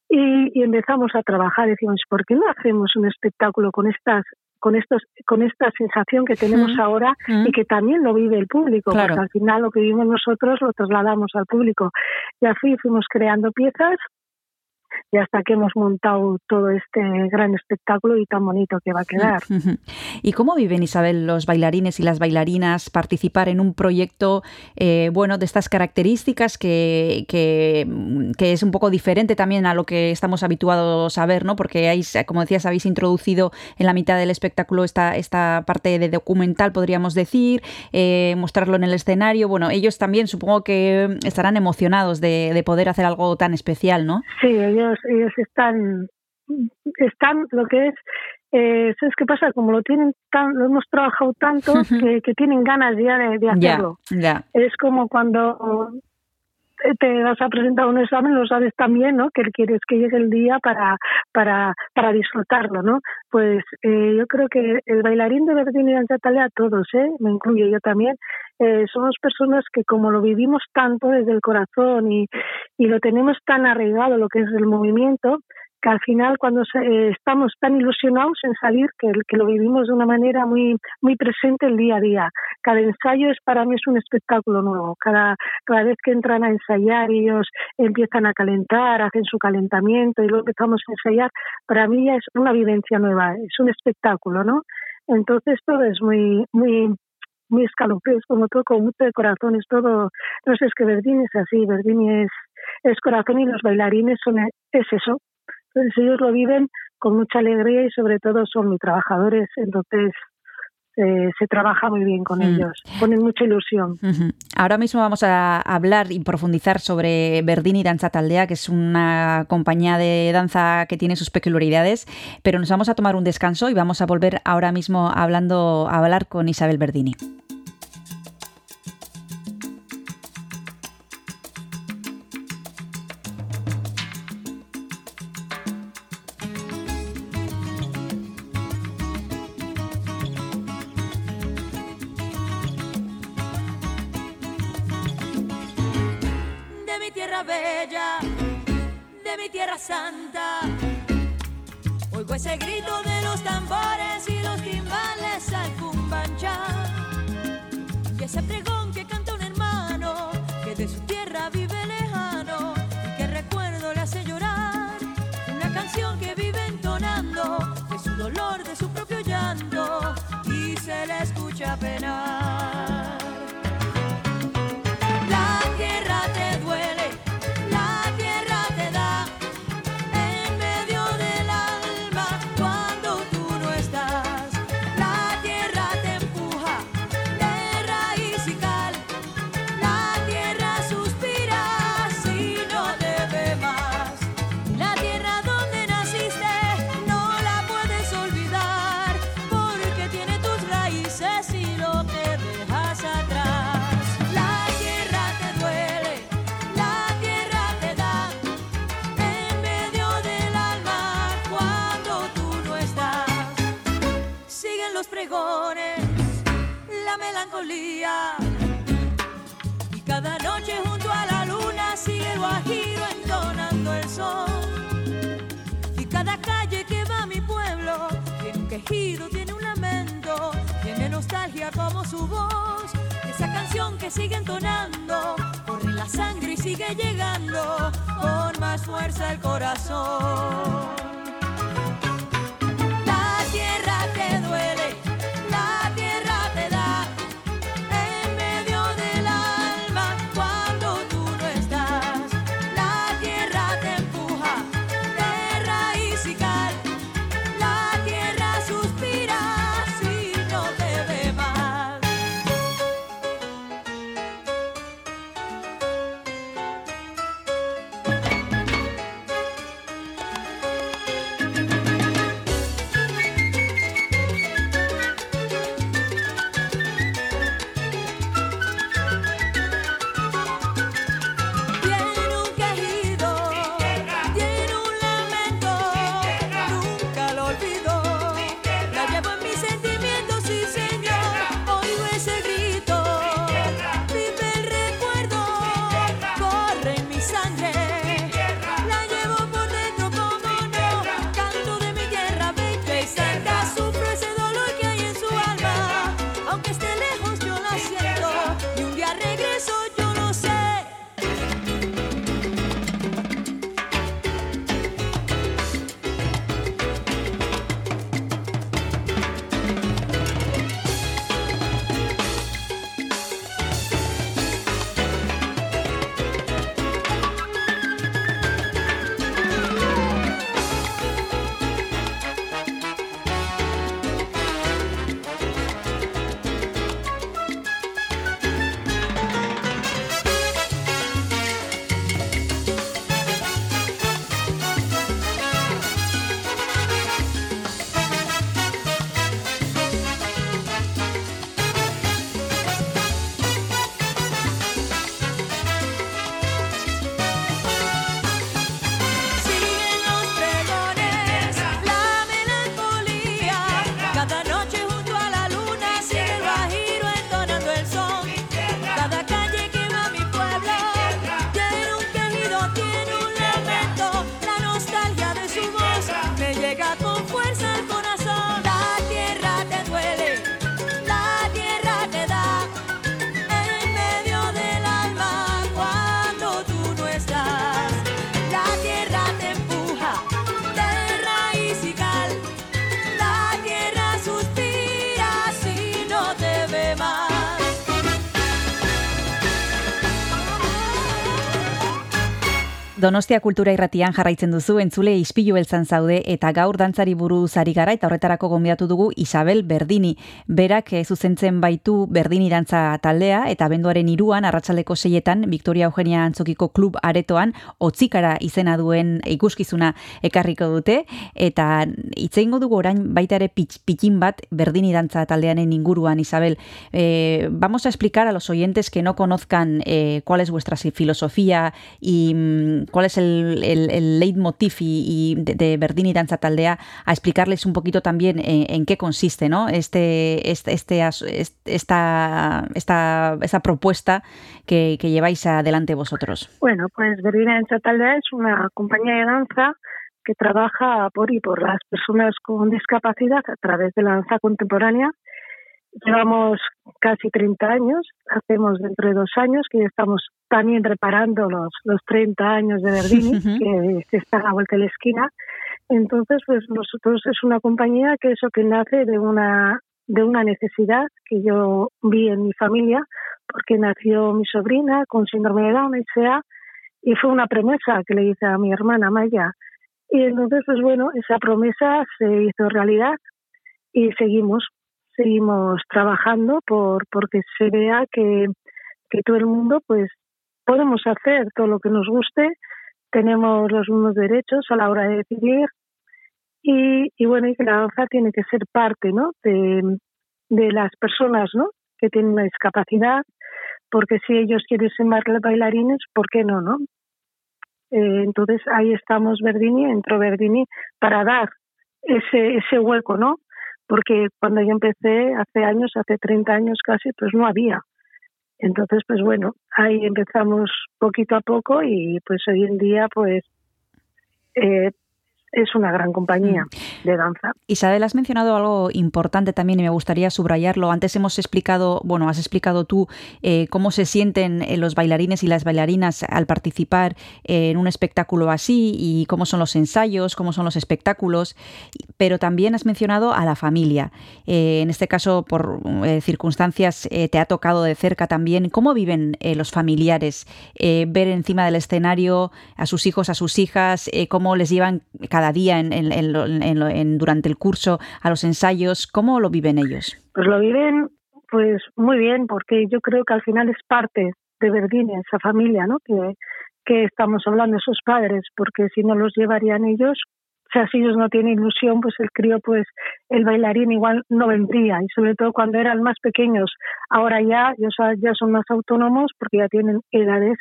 Y, y empezamos a trabajar, decimos, ¿por qué no hacemos un espectáculo con estas con estos con esta sensación que tenemos Mm, ahora mm. y que también lo vive el público Claro. porque al final lo que vivimos nosotros lo trasladamos al público y así fuimos creando piezas y hasta que hemos montado todo este gran espectáculo y tan bonito que va a quedar. *laughs* ¿Y cómo viven, Isabel, los bailarines y las bailarinas participar en un proyecto, eh, bueno, de estas características que, que, que es un poco diferente también a lo que estamos habituados a ver, ¿no? Porque, hay, como decías, habéis introducido en la mitad del espectáculo esta, esta parte de documental, podríamos decir, eh, mostrarlo en el escenario. Bueno, ellos también supongo que estarán emocionados de, de poder hacer algo tan especial, ¿no? Sí, ellos, ellos están, están lo que es, eh, ¿sabes qué pasa? Como lo tienen tan, lo hemos trabajado tanto *laughs* que, que tienen ganas ya de, hacerlo. Es como cuando te- vas a presentar a un examen, lo sabes también, ¿no? Que quieres que llegue el día para, para, para disfrutarlo, ¿no? Pues eh, yo creo que el bailarín de Verdín y Danza Talea, todos, ¿eh? Me incluyo yo también, eh, somos personas que como lo vivimos tanto desde el corazón y, y lo tenemos tan arraigado, lo que es el movimiento, que al final cuando eh, estamos tan ilusionados en salir que, lo vivimos de una manera muy muy presente el día a día. Cada ensayo es para mí es un espectáculo nuevo. Cada cada vez que entran a ensayar ellos empiezan a calentar, hacen su calentamiento y luego empezamos a ensayar, para mí ya es una vivencia nueva, es un espectáculo, ¿no? Entonces todo es muy muy muy escalofríos, como todo, con mucho de corazón, es todo, no sé, es que Verdini es así, Verdini es, es corazón y los bailarines son, es eso, entonces ellos lo viven con mucha alegría y sobre todo son muy trabajadores, entonces eh, se trabaja muy bien con Mm. ellos, ponen mucha ilusión. Ahora mismo vamos a hablar y profundizar sobre Verdini Danza Taldea, que es una compañía de danza que tiene sus peculiaridades, pero nos vamos a tomar un descanso y vamos a volver ahora mismo hablando, a hablar con Isabel Verdini. Santa. Oigo ese grito de los tambores y los timbales al cumbancha. Y ese pregón que canta un hermano que de su tierra vive lejano y que recuerdo le hace llorar. Una canción que vive entonando de su dolor, de su propio llanto y se le escucha penar. Tiene un lamento, tiene nostalgia como su voz. Esa canción que sigue entonando, corre la sangre y sigue llegando con más fuerza al corazón. Donostia Kultura Irratian jarraitzen duzu entzule ispilu beltzan zaude eta gaur dantzari buruz ari gara eta horretarako gonbidatu dugu Isabel Berdini. Berak eh, zuzentzen baitu Berdini dantza taldea eta benduaren iruan arratsaleko seietan Victoria Eugenia Antzokiko klub aretoan otzikara izena duen ikuskizuna ekarriko dute eta itzeingo dugu orain baita ere pitz- pitin bat Berdini dantza taldeanen inguruan Isabel. Eh, vamos a explicar a los oyentes que no conozcan eh, cuál es vuestra filosofía y mm, cuál es el, el, el leitmotiv y, y de, de Berdini Danza Taldea, a explicarles un poquito también en, qué consiste ¿no? este, este, este esta, esta, esta propuesta que, que lleváis adelante vosotros. Bueno, pues Berlina Danza Taldea es una compañía de danza que trabaja por y por las personas con discapacidad a través de la danza contemporánea. Llevamos casi 30 años, hacemos dentro de dos años, que ya estamos también reparando los, los 30 años de Verdini, *laughs* que está a la vuelta de la esquina. Entonces, pues nosotros es una compañía que eso que nace de una de una necesidad que yo vi en mi familia, porque nació mi sobrina con síndrome de Down, sea, y fue una promesa que le hice a mi hermana Maya. Y entonces, pues bueno, esa promesa se hizo realidad y seguimos, seguimos trabajando por porque se vea que, que todo el mundo, pues, podemos hacer todo lo que nos guste, tenemos los mismos derechos a la hora de decidir y, y bueno, y que la danza tiene que ser parte, ¿no? De, de las personas, ¿no? Que tienen una discapacidad, porque si ellos quieren ser bailarines, ¿por qué no, no? Eh, entonces ahí estamos Verdini, entró Verdini para dar ese, ese hueco, ¿no? Porque cuando yo empecé hace años, hace 30 años casi, pues no había. Entonces, pues bueno, ahí empezamos poquito a poco y pues hoy en día pues eh, es una gran compañía de danza. Isabel, has mencionado algo importante también y me gustaría subrayarlo. Antes hemos explicado, bueno, has explicado tú eh, cómo se sienten eh, los bailarines y las bailarinas al participar eh, en un espectáculo así y cómo son los ensayos, cómo son los espectáculos, pero también has mencionado a la familia. En este caso, por circunstancias, te ha tocado de cerca también cómo viven los familiares, ver encima del escenario a sus hijos, a sus hijas, cómo les llevan cada día en, en- en lo- en- durante el curso a los ensayos, cómo lo viven ellos. Pues lo viven pues muy bien, porque yo creo que al final es parte de Verdini, esa familia, ¿no? Que, que estamos hablando, esos padres, porque si no los llevarían ellos, o sea, si ellos no tienen ilusión, pues el crío, pues el bailarín igual no vendría, y sobre todo cuando eran más pequeños. Ahora ya, son- ya son más autónomos porque ya tienen edades,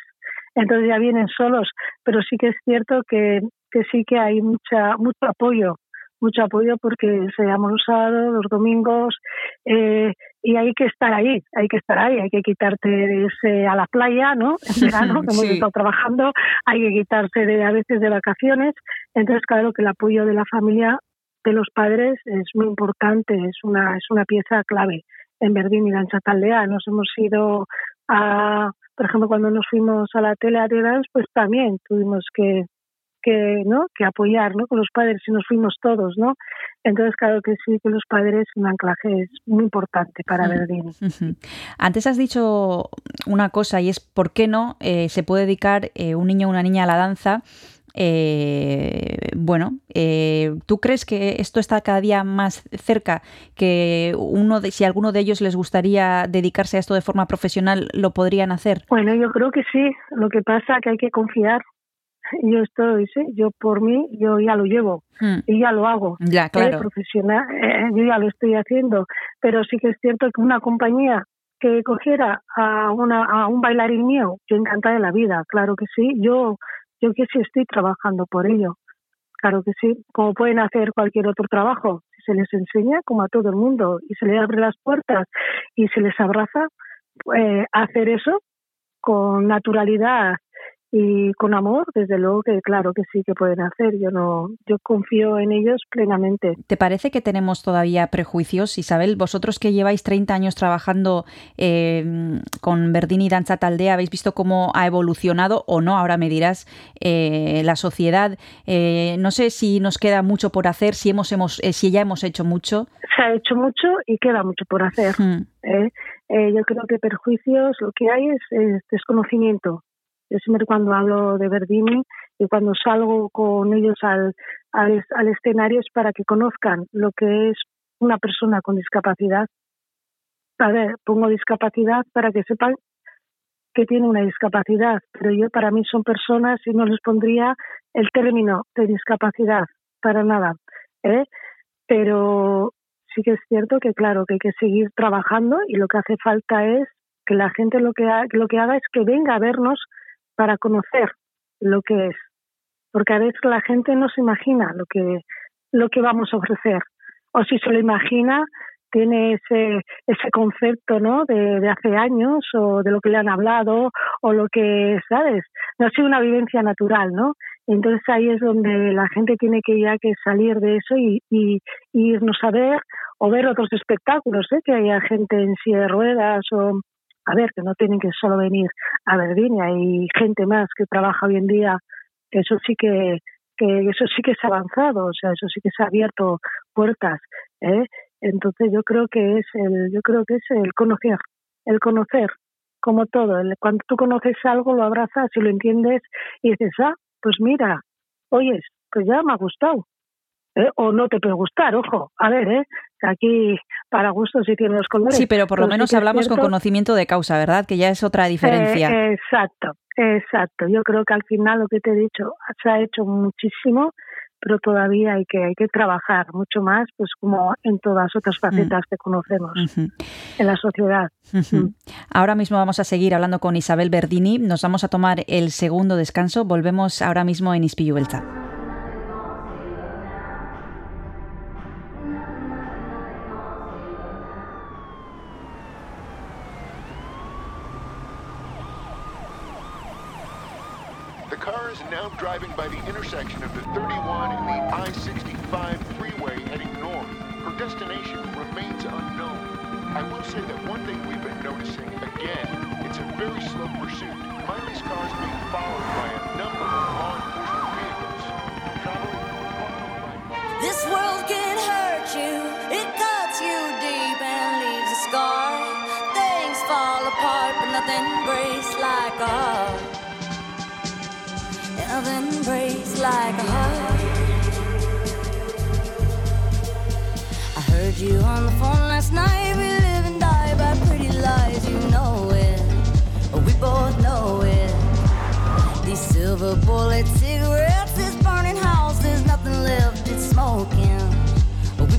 entonces ya vienen solos, pero sí que es cierto que, que sí que hay mucha mucho apoyo mucho apoyo porque se llama los sábados, los domingos, eh, y hay que estar ahí, hay que estar ahí, hay que quitarte de ese, a la playa, ¿no? *laughs* En verano, que hemos estado trabajando, hay que quitarse de a veces de vacaciones, entonces claro que el apoyo de la familia, de los padres, es muy importante, es una, es una pieza clave en Verdín y Danza Taldea. Nos hemos ido a, por ejemplo, cuando nos fuimos a la tele de dance, pues también tuvimos que que no que apoyar no con los padres y nos fuimos todos no entonces claro que sí que los padres un anclaje es muy importante para. Verdini Ujú. Antes has dicho una cosa y es por qué no eh, se puede dedicar eh, un niño o una niña a la danza. Eh, bueno, eh, ¿tú crees que esto está cada día más cerca? Que uno de, si a alguno de ellos les gustaría dedicarse a esto de forma profesional, lo podrían hacer. bueno yo creo que sí lo que pasa que hay que confiar yo estoy sí yo por mí yo ya lo llevo Mm. y ya lo hago Ya, Eh, claro. profesional eh, yo ya lo estoy haciendo pero sí que es cierto que una compañía que cogiera a una a un bailarín mío yo encantada de la vida claro que sí yo yo que sí estoy trabajando por ello claro que sí como pueden hacer cualquier otro trabajo si se les enseña como a todo el mundo y se les abre las puertas y se les abraza eh, hacer eso con naturalidad y con amor, desde luego que claro que sí que pueden hacer. Yo no, yo confío en ellos plenamente. ¿Te parece que tenemos todavía prejuicios, Isabel? Vosotros que lleváis 30 años trabajando eh, con Verdini Danza Taldea, ¿habéis visto cómo ha evolucionado o no? Ahora me dirás eh, la sociedad. Eh, no sé si nos queda mucho por hacer, si hemos, hemos eh, si ya hemos hecho mucho. Se ha hecho mucho y queda mucho por hacer. ¿eh? Eh, yo creo que perjuicios lo que hay es, es desconocimiento. Yo siempre cuando hablo de Verdini y cuando salgo con ellos al, al, escenario es para que conozcan lo que es una persona con discapacidad. A ver, pongo discapacidad para que sepan que tiene una discapacidad, pero yo para mí son personas y no les pondría el término de discapacidad para nada. ¿eh? Pero sí que es cierto que claro que hay que seguir trabajando y lo que hace falta es que la gente lo que lo que haga es que venga a vernos para conocer lo que es, porque a veces la gente no se imagina lo que lo que vamos a ofrecer. O si se lo imagina tiene ese ese concepto no de, hace años o de lo que le han hablado o lo que sabes no ha sido una vivencia natural no entonces ahí es donde la gente tiene que ya que salir de eso y, y, y irnos a ver o ver otros espectáculos ¿eh? que haya gente en silla de ruedas o a ver que no tienen que solo venir a Verdín hay gente más que trabaja hoy en día eso sí que que eso sí que es avanzado, o sea, eso sí que se ha abierto puertas, ¿eh? Entonces yo creo que es el, yo creo que es el conocer, el conocer, como todo, el- cuando tú conoces algo lo abrazas y lo entiendes y dices, ah, pues mira, oyes, pues ya me ha gustado, ¿eh? o no te puede gustar, ojo, a ver, ¿eh? aquí para gustos sí tienen los colores. Sí, pero por lo sí menos hablamos con conocimiento de causa, ¿verdad? Que ya es otra diferencia. eh, exacto, exacto. Yo creo que al final lo que te he dicho se ha hecho muchísimo, pero todavía hay que hay que trabajar mucho más, pues como en todas otras facetas que conocemos en la sociedad. Ujú. Ahora mismo vamos a seguir hablando con Isabel Berdini. Nos vamos a tomar el segundo descanso. Volvemos ahora mismo en Ispilu This world can hurt you, it cuts you deep and leaves a scar. Things fall apart, but nothing breaks like a heart. Nothing breaks like a heart. I heard you on the phone last night. We live and die by pretty lies, you know it. We both know it. These silver bullet cigarettes,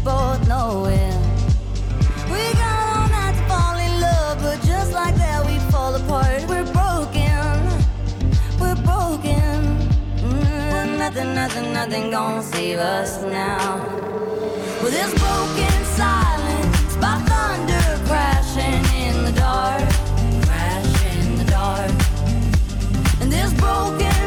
both know it. We got all night to fall in love, but just like that we fall apart. We're broken, we're broken. Mm, nothing, nothing, nothing gonna save us now. Well, this broken silence by thunder crashing in the dark, crash in the dark. And this broken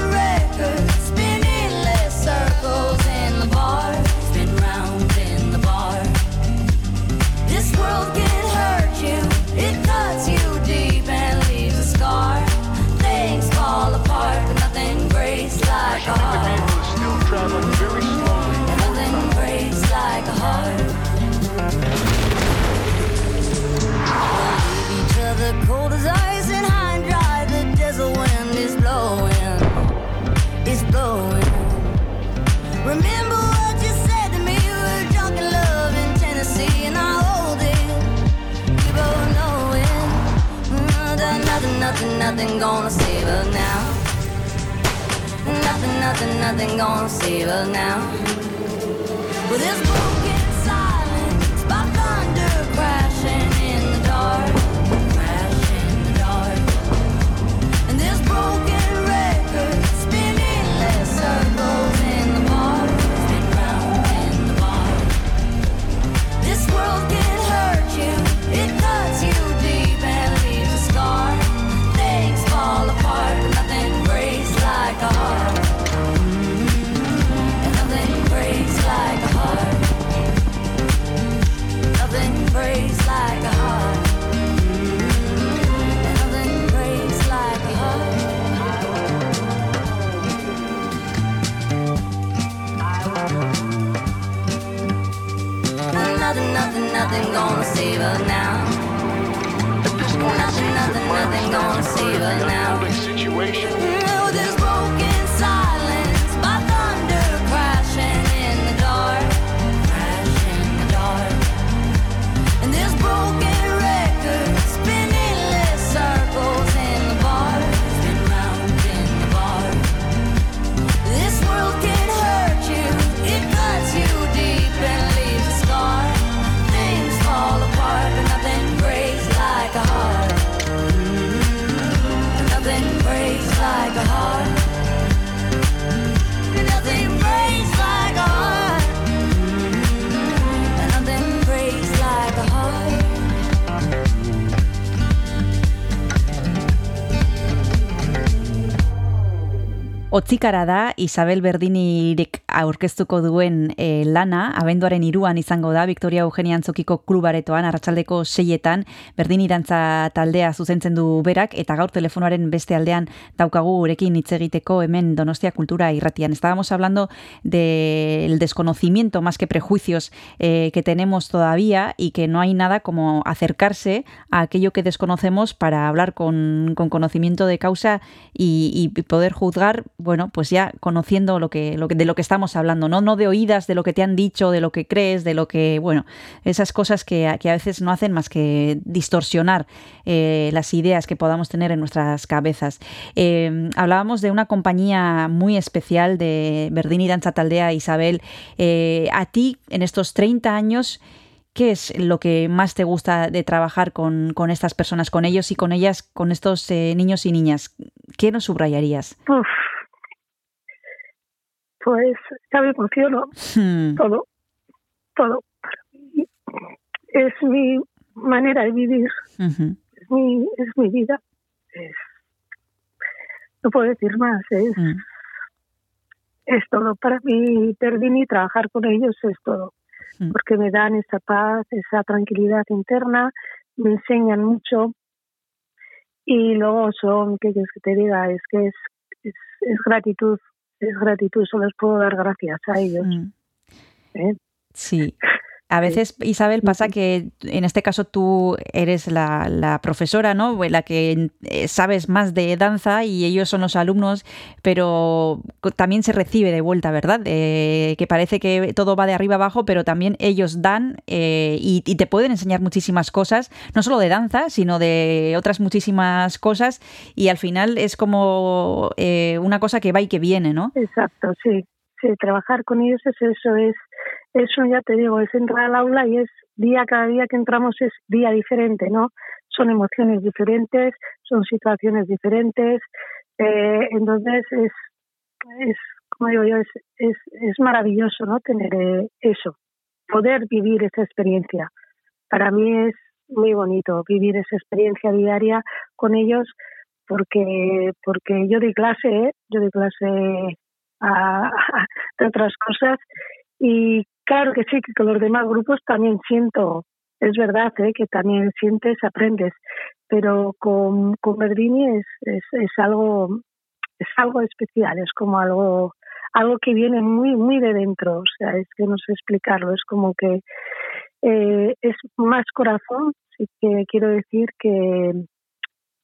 other cold as ice nothing, nothing, gonna save us now. Nothing, nothing, nothing gonna save us now. With this broken Astikarada, Isabel Berdini aurkeztuko duen e, lana, abenduaren iruan izango da, Victoria Eugenia Antzokiko klubaretoan, arratsaldeko seietan, Berdinirantza taldea zuzentzen du berak, eta gaur telefonoaren beste aldean daukagu gurekin hitz egiteko hemen Donostia Kultura irratian. Estábamos hablando del desconocimiento más que prejuicios eh, que tenemos todavía y que no hay nada como acercarse a aquello que desconocemos para hablar con, con conocimiento de causa y, y poder juzgar bueno, pues ya conociendo lo que, lo que, de lo que estamos hablando, ¿no? No de oídas, de lo que te han dicho, de lo que crees, de lo que, bueno, esas cosas que, que a veces no hacen más que distorsionar eh, las ideas que podamos tener en nuestras cabezas. Eh, hablábamos de una compañía muy especial de Berdini Danza Taldea, Isabel. Eh, a ti, en estos 30 años, ¿Qué es lo que más te gusta de trabajar con, con estas personas, con ellos y con ellas, con estos eh, niños y niñas? ¿Qué nos subrayarías? Pues ya me emociono. Hmm. Todo, todo. Para mí Es mi manera de vivir, es mi, es mi vida. Es, no puedo decir más, es, Mm. es todo. Para mí, Perdini, trabajar con ellos es todo. Mm. Porque me dan esa paz, esa tranquilidad interna, me enseñan mucho. Y luego son, ¿qué quieres que te diga? Es que es, es, es gratitud, es gratitud, solo les puedo dar gracias a ellos. Mm. ¿eh? Sí. *laughs* A veces, Isabel, pasa que en este caso tú eres la, la profesora, ¿no? La que eh, sabes más de danza y ellos son los alumnos, pero también se recibe de vuelta, ¿verdad? Eh, que parece que todo va de arriba abajo, pero también ellos dan eh, y, y te pueden enseñar muchísimas cosas, no solo de danza, sino de otras muchísimas cosas y al final es como eh, una cosa que va y que viene, ¿no? Exacto, sí. Sí, trabajar con ellos es eso, es eso ya te digo, es entrar al aula y es día cada día que entramos es día diferente, ¿no? Son emociones diferentes, son situaciones diferentes, eh, entonces es, es, como digo yo, es, es, es maravilloso, ¿no? Tener eh, eso, poder vivir esa experiencia. Para mí es muy bonito vivir esa experiencia diaria con ellos porque porque yo doy clase, ¿eh? yo doy clase a, *laughs* de otras cosas y claro que sí que con los demás grupos también siento es verdad ¿eh? que también sientes aprendes pero con, con Verdini es, es, es algo es algo especial es como algo algo que viene muy muy de dentro o sea es que no sé explicarlo es como que eh, es más corazón sí que quiero decir que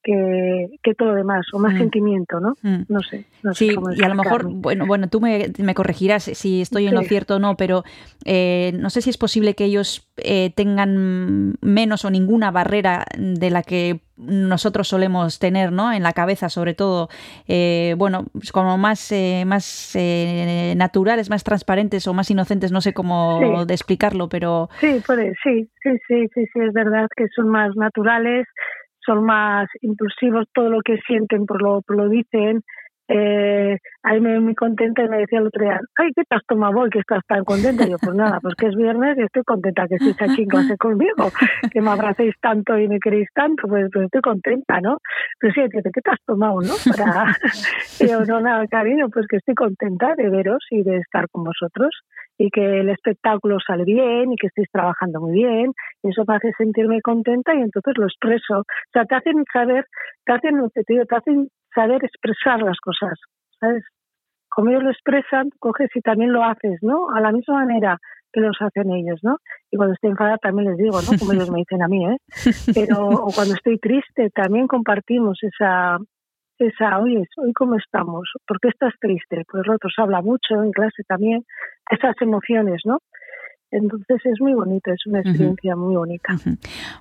que, que todo lo demás, o más Mm. sentimiento, ¿no? Mm. No sé. No sé Sí, cómo y a lo mejor, bueno, bueno, tú me, me corregirás si estoy en lo cierto o no, pero eh, no sé si es posible que ellos eh, tengan menos o ninguna barrera de la que nosotros solemos tener, ¿no? En la cabeza, sobre todo, eh, bueno, pues como más, eh, más eh, naturales, más transparentes o más inocentes, no sé cómo Sí. de explicarlo, pero Sí, puede, sí, sí, sí, sí, sí, es verdad que son más naturales, son más impulsivos, todo lo que sienten por lo, por lo dicen. Eh, a mí me muy contenta y me decía el otro día, ay, ¿qué te has tomado hoy que estás tan contenta? Y yo, pues nada, pues que es viernes y estoy contenta que estéis aquí en clase conmigo, que me abracéis tanto y me queréis tanto, pues, pues estoy contenta, ¿no? Pero sí, dice, ¿qué te has tomado, no? Para... *laughs* Y yo, no, nada, cariño, pues que estoy contenta de veros y de estar con vosotros y que el espectáculo sale bien y que estéis trabajando muy bien y eso me hace sentirme contenta y entonces lo expreso. O sea, te hacen saber, te hacen, te digo, te hacen saber expresar las cosas, ¿sabes? Como ellos lo expresan, coges y también lo haces, ¿no? A la misma manera que los hacen ellos, ¿no? Y cuando estoy enfadada también les digo, ¿no? Como ellos me dicen a mí, ¿eh? *laughs* Pero o cuando estoy triste también compartimos esa esa, oye, hoy cómo estamos, ¿por qué estás triste? Pues el otro se habla mucho en clase también, esas emociones, ¿no? Entonces es muy bonito, es una experiencia muy bonita.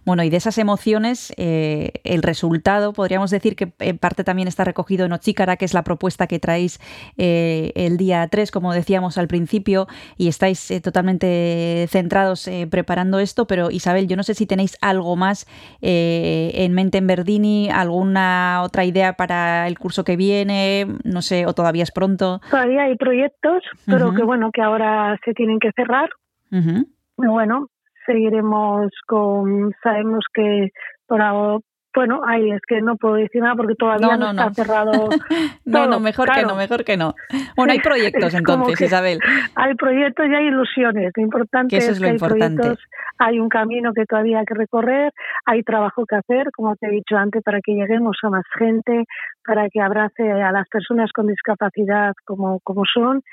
Bueno, y de esas emociones, eh, el resultado, podríamos decir que en parte también está recogido en Ochícara, que es la propuesta que traéis eh, el día 3, como decíamos al principio, y estáis eh, totalmente centrados eh, preparando esto, pero Isabel, yo no sé si tenéis algo más eh, en mente en Verdini, alguna otra idea para el curso que viene, no sé, o todavía es pronto. Todavía hay proyectos, pero que bueno, que ahora se tienen que cerrar. Ujú. Y bueno, seguiremos con, sabemos que por, ahora- Bueno, ahí es que no puedo decir nada porque todavía No, no, no, está no. cerrado. *laughs* No, todo, no, mejor que no, mejor que no. Bueno, hay proyectos *laughs* entonces, Isabel. Hay proyectos y hay ilusiones. Lo importante Que eso es, lo que hay importante. proyectos, hay un camino que todavía hay que recorrer, hay trabajo que hacer, como te he dicho antes, para que lleguemos a más gente, para que abrace a las personas con discapacidad como, como son.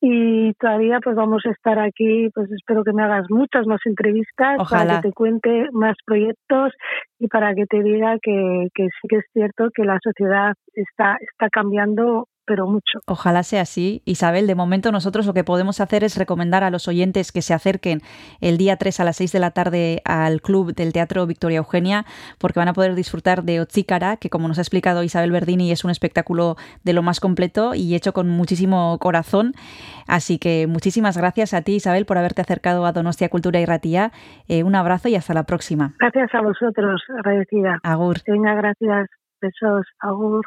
Y todavía pues vamos a estar aquí, pues espero que me hagas muchas más entrevistas Ojalá. para que te cuente más proyectos y para que te diga que, que sí que es cierto que la sociedad está, está cambiando pero mucho. Ojalá sea así. Isabel, de momento nosotros lo que podemos hacer es recomendar a los oyentes que se acerquen el día 3 a las 6 de la tarde al club del Teatro Victoria Eugenia, porque van a poder disfrutar de Otzícara, que como nos ha explicado Isabel Verdini es un espectáculo de lo más completo y hecho con muchísimo corazón. Así que muchísimas gracias a ti, Isabel, por haberte acercado a Donostia Cultura y Ratía. Eh, un abrazo y hasta la próxima. Gracias a vosotros, agradecida. Agur. Venga, gracias. Besos. Agur.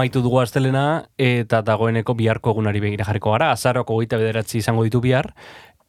Amaitu dugu astelena eta dagoeneko biharko egunari begira jarriko gara. Azaroko goita bederatzi izango ditu bihar.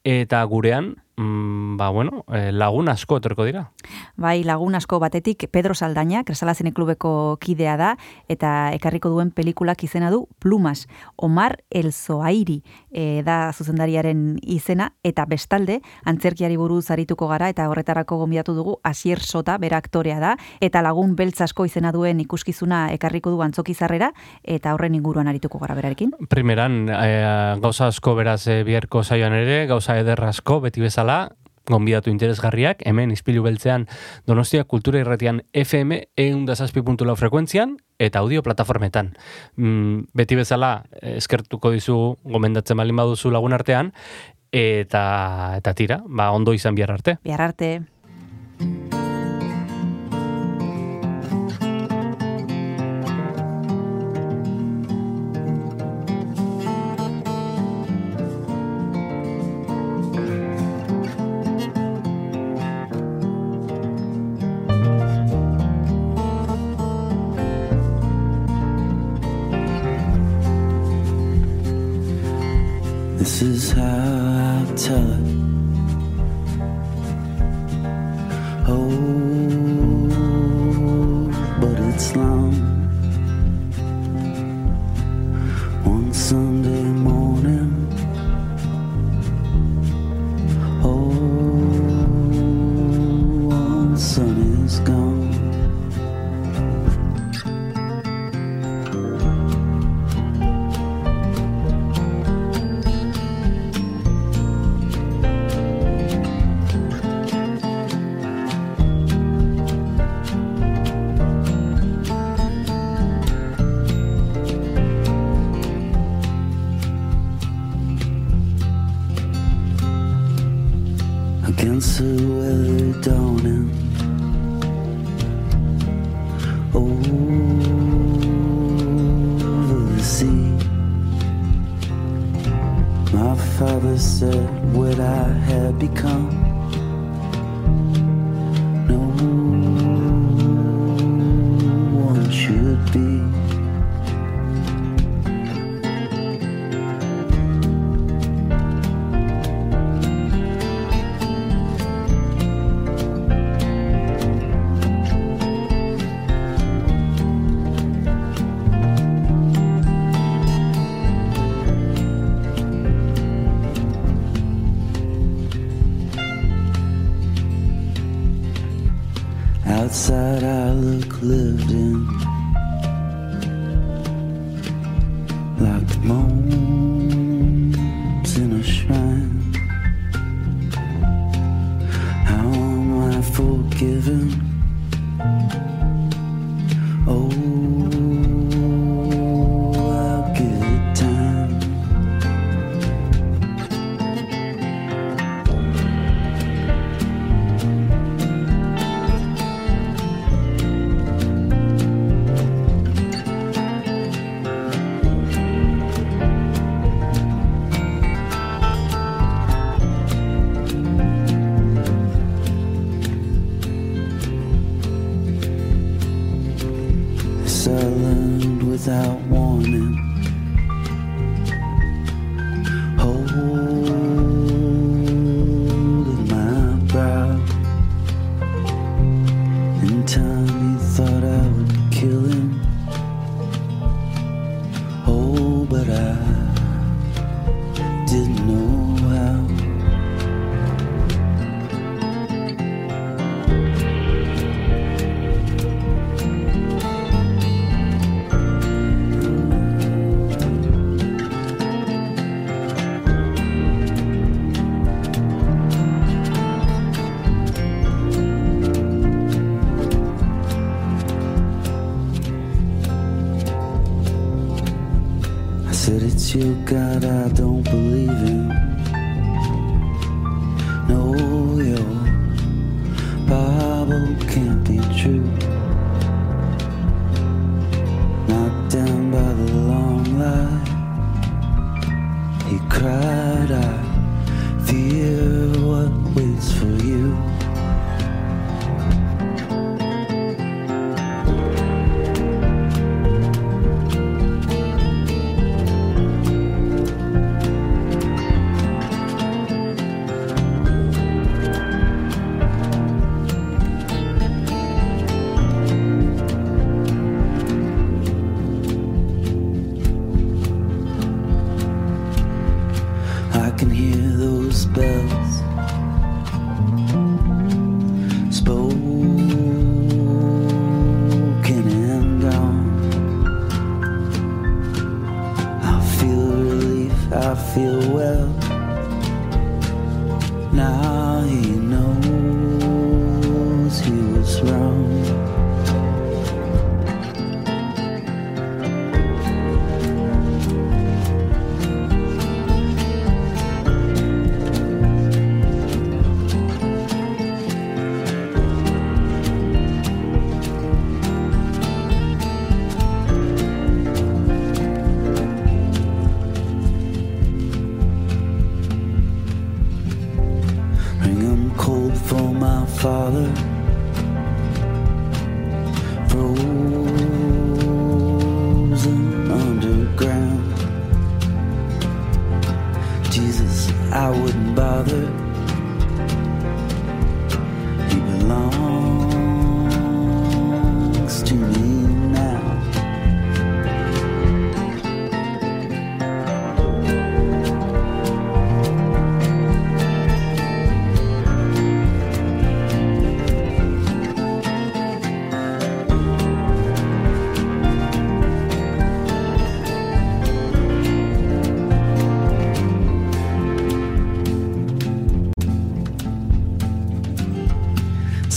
Eta gurean, mm, ba bueno, eh, lagun asko etorko dira. Bai, lagun asko batetik Pedro Saldaña, Kresala Zine Klubeko kidea da, eta ekarriko duen pelikulak izena du Plumas. Omar El Zoairi e, da zuzendariaren izena, eta bestalde, antzerkiari buruz arituko gara, eta horretarako gombidatu dugu Asier Sota, bera aktorea da, eta lagun beltz asko izena duen ikuskizuna ekarriko du antzokizarrera, eta horren inguruan arituko gara berarekin. Primeran, eh, gauza asko beraz eh, biharko saioan ere, gauza eder asko, beti bezala, gonbidatu interesgarriak, hemen izpilu beltzean Donostia Kultura Irratian FM eundazazpi.lau frekuentzian, eta audio plataformetan. Mm, beti bezala, eskertuko dizu gomendatzen balin baduzu lagun artean, eta, eta tira, ba, ondo izan bihar arte. Bihar arte. Is how I tell look lived in Like the moans in a shrine How am I forgiven?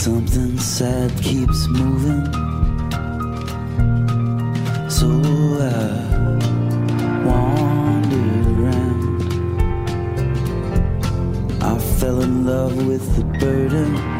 Something sad keeps moving. So I wandered around. I fell in love with the burden.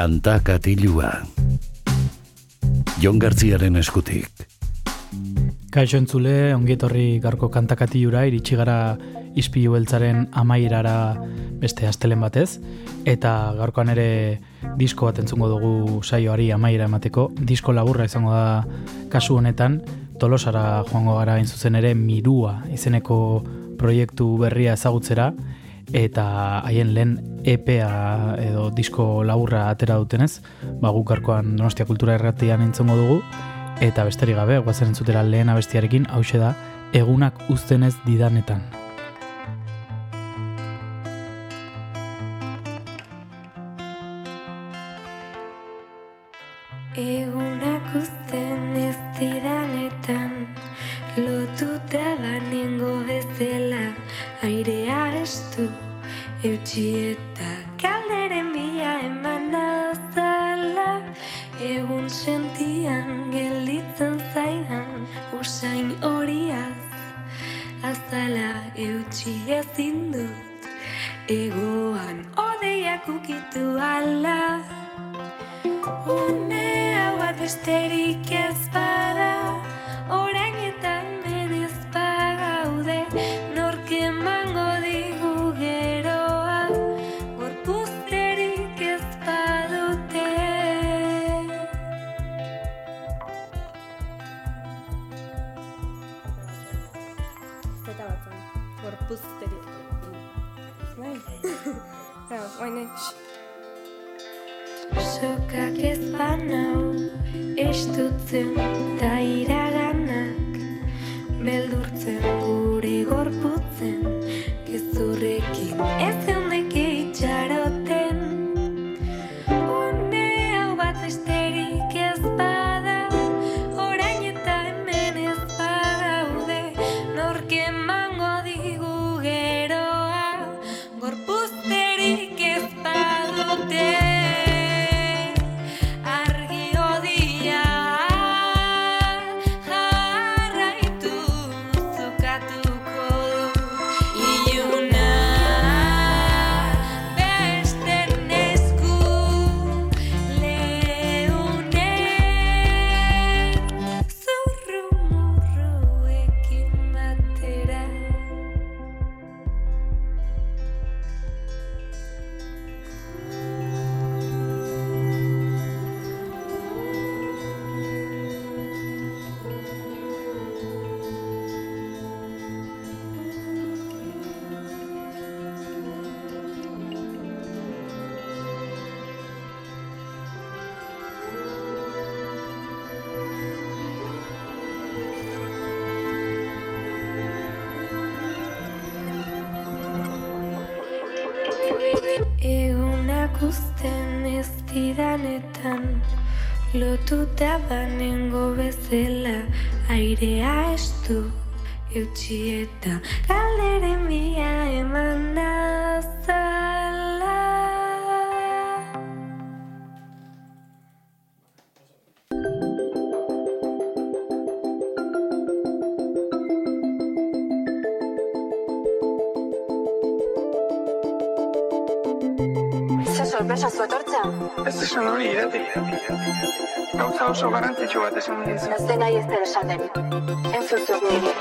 Kanta katilua. Jon Gartziaren eskutik. Kaixo entzule, ongietorri garko kantakatiura, iritsi gara ispilu beltzaren amairara beste astelen batez, eta gaurkoan ere disko bat entzungo dugu saioari amaira emateko. Disko laburra izango da kasu honetan, tolosara joango gara hain zuzen ere mirua izeneko proiektu berria ezagutzera, eta haien lehen EPA disko laburra atera dutenez, ba guk gaurkoan Donostia Kultura Erratian entzongo dugu, eta besterik gabe, guazen entzutera lehen abestiarekin, hause da, egunak uztenez didanetan. Sokak ez banau Estutzen da iraganak Beldurtzen oso garantitxo bat ezin dizu. Ez dena izten esan den. Ez zuzuk nire.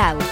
lado.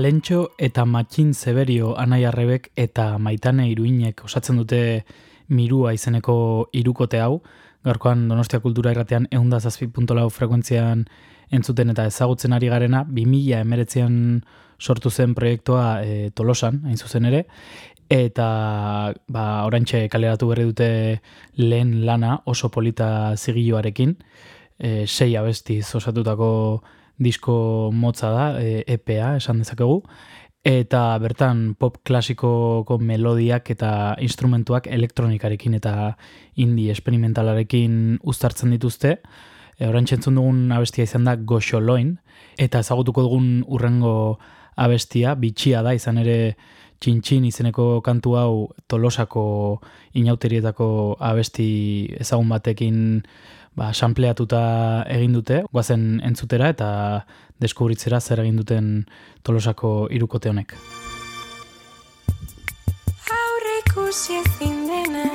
Malentxo eta Matxin Zeberio anaiarrebek eta Maitane Iruinek osatzen dute mirua izeneko irukote hau, gaurkoan Donostia Kultura irratean eunda zazpi.lau frekuentzian entzuten eta ezagutzen ari garena, 2000 emeretzean sortu zen proiektua e, Tolosan, hain zuzen ere, eta ba, orantxe kaleratu berri dute lehen lana oso polita zigiloarekin, e, sei abestiz osatutako disko motza da, e, EPA esan dezakegu, eta bertan pop klasikoko melodiak eta instrumentuak elektronikarekin eta indie esperimentalarekin uztartzen dituzte. E, orain txentzun dugun abestia izan da Goxoloin, eta ezagutuko dugun urrengo abestia, bitxia da, izan ere txintxin izeneko kantu hau tolosako inauterietako abesti ezagun batekin ba, sampleatuta egin dute, guazen entzutera eta deskubritzera zer egin duten tolosako irukote honek. Aurre ikusi ezin dena.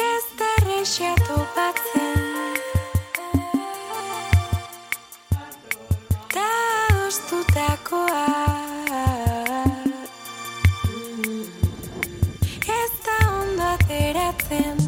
Ez da errexea topatzen Ta ostutakoa within.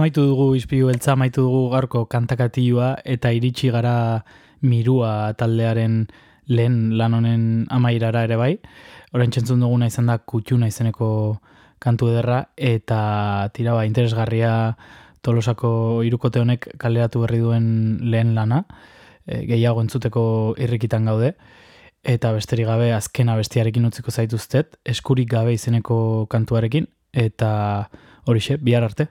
Amaitu dugu izpilu beltza, amaitu dugu gaurko kantakatioa eta iritsi gara mirua taldearen lehen lan honen amairara ere bai. Orain txentzun duguna izan da kutxuna izeneko kantu ederra eta tira ba, interesgarria tolosako irukote honek kaleratu berri duen lehen lana. E, gehiago entzuteko irrikitan gaude. Eta besterik gabe azkena bestiarekin utziko zaituztet, eskurik gabe izeneko kantuarekin, eta horixe, bihar arte.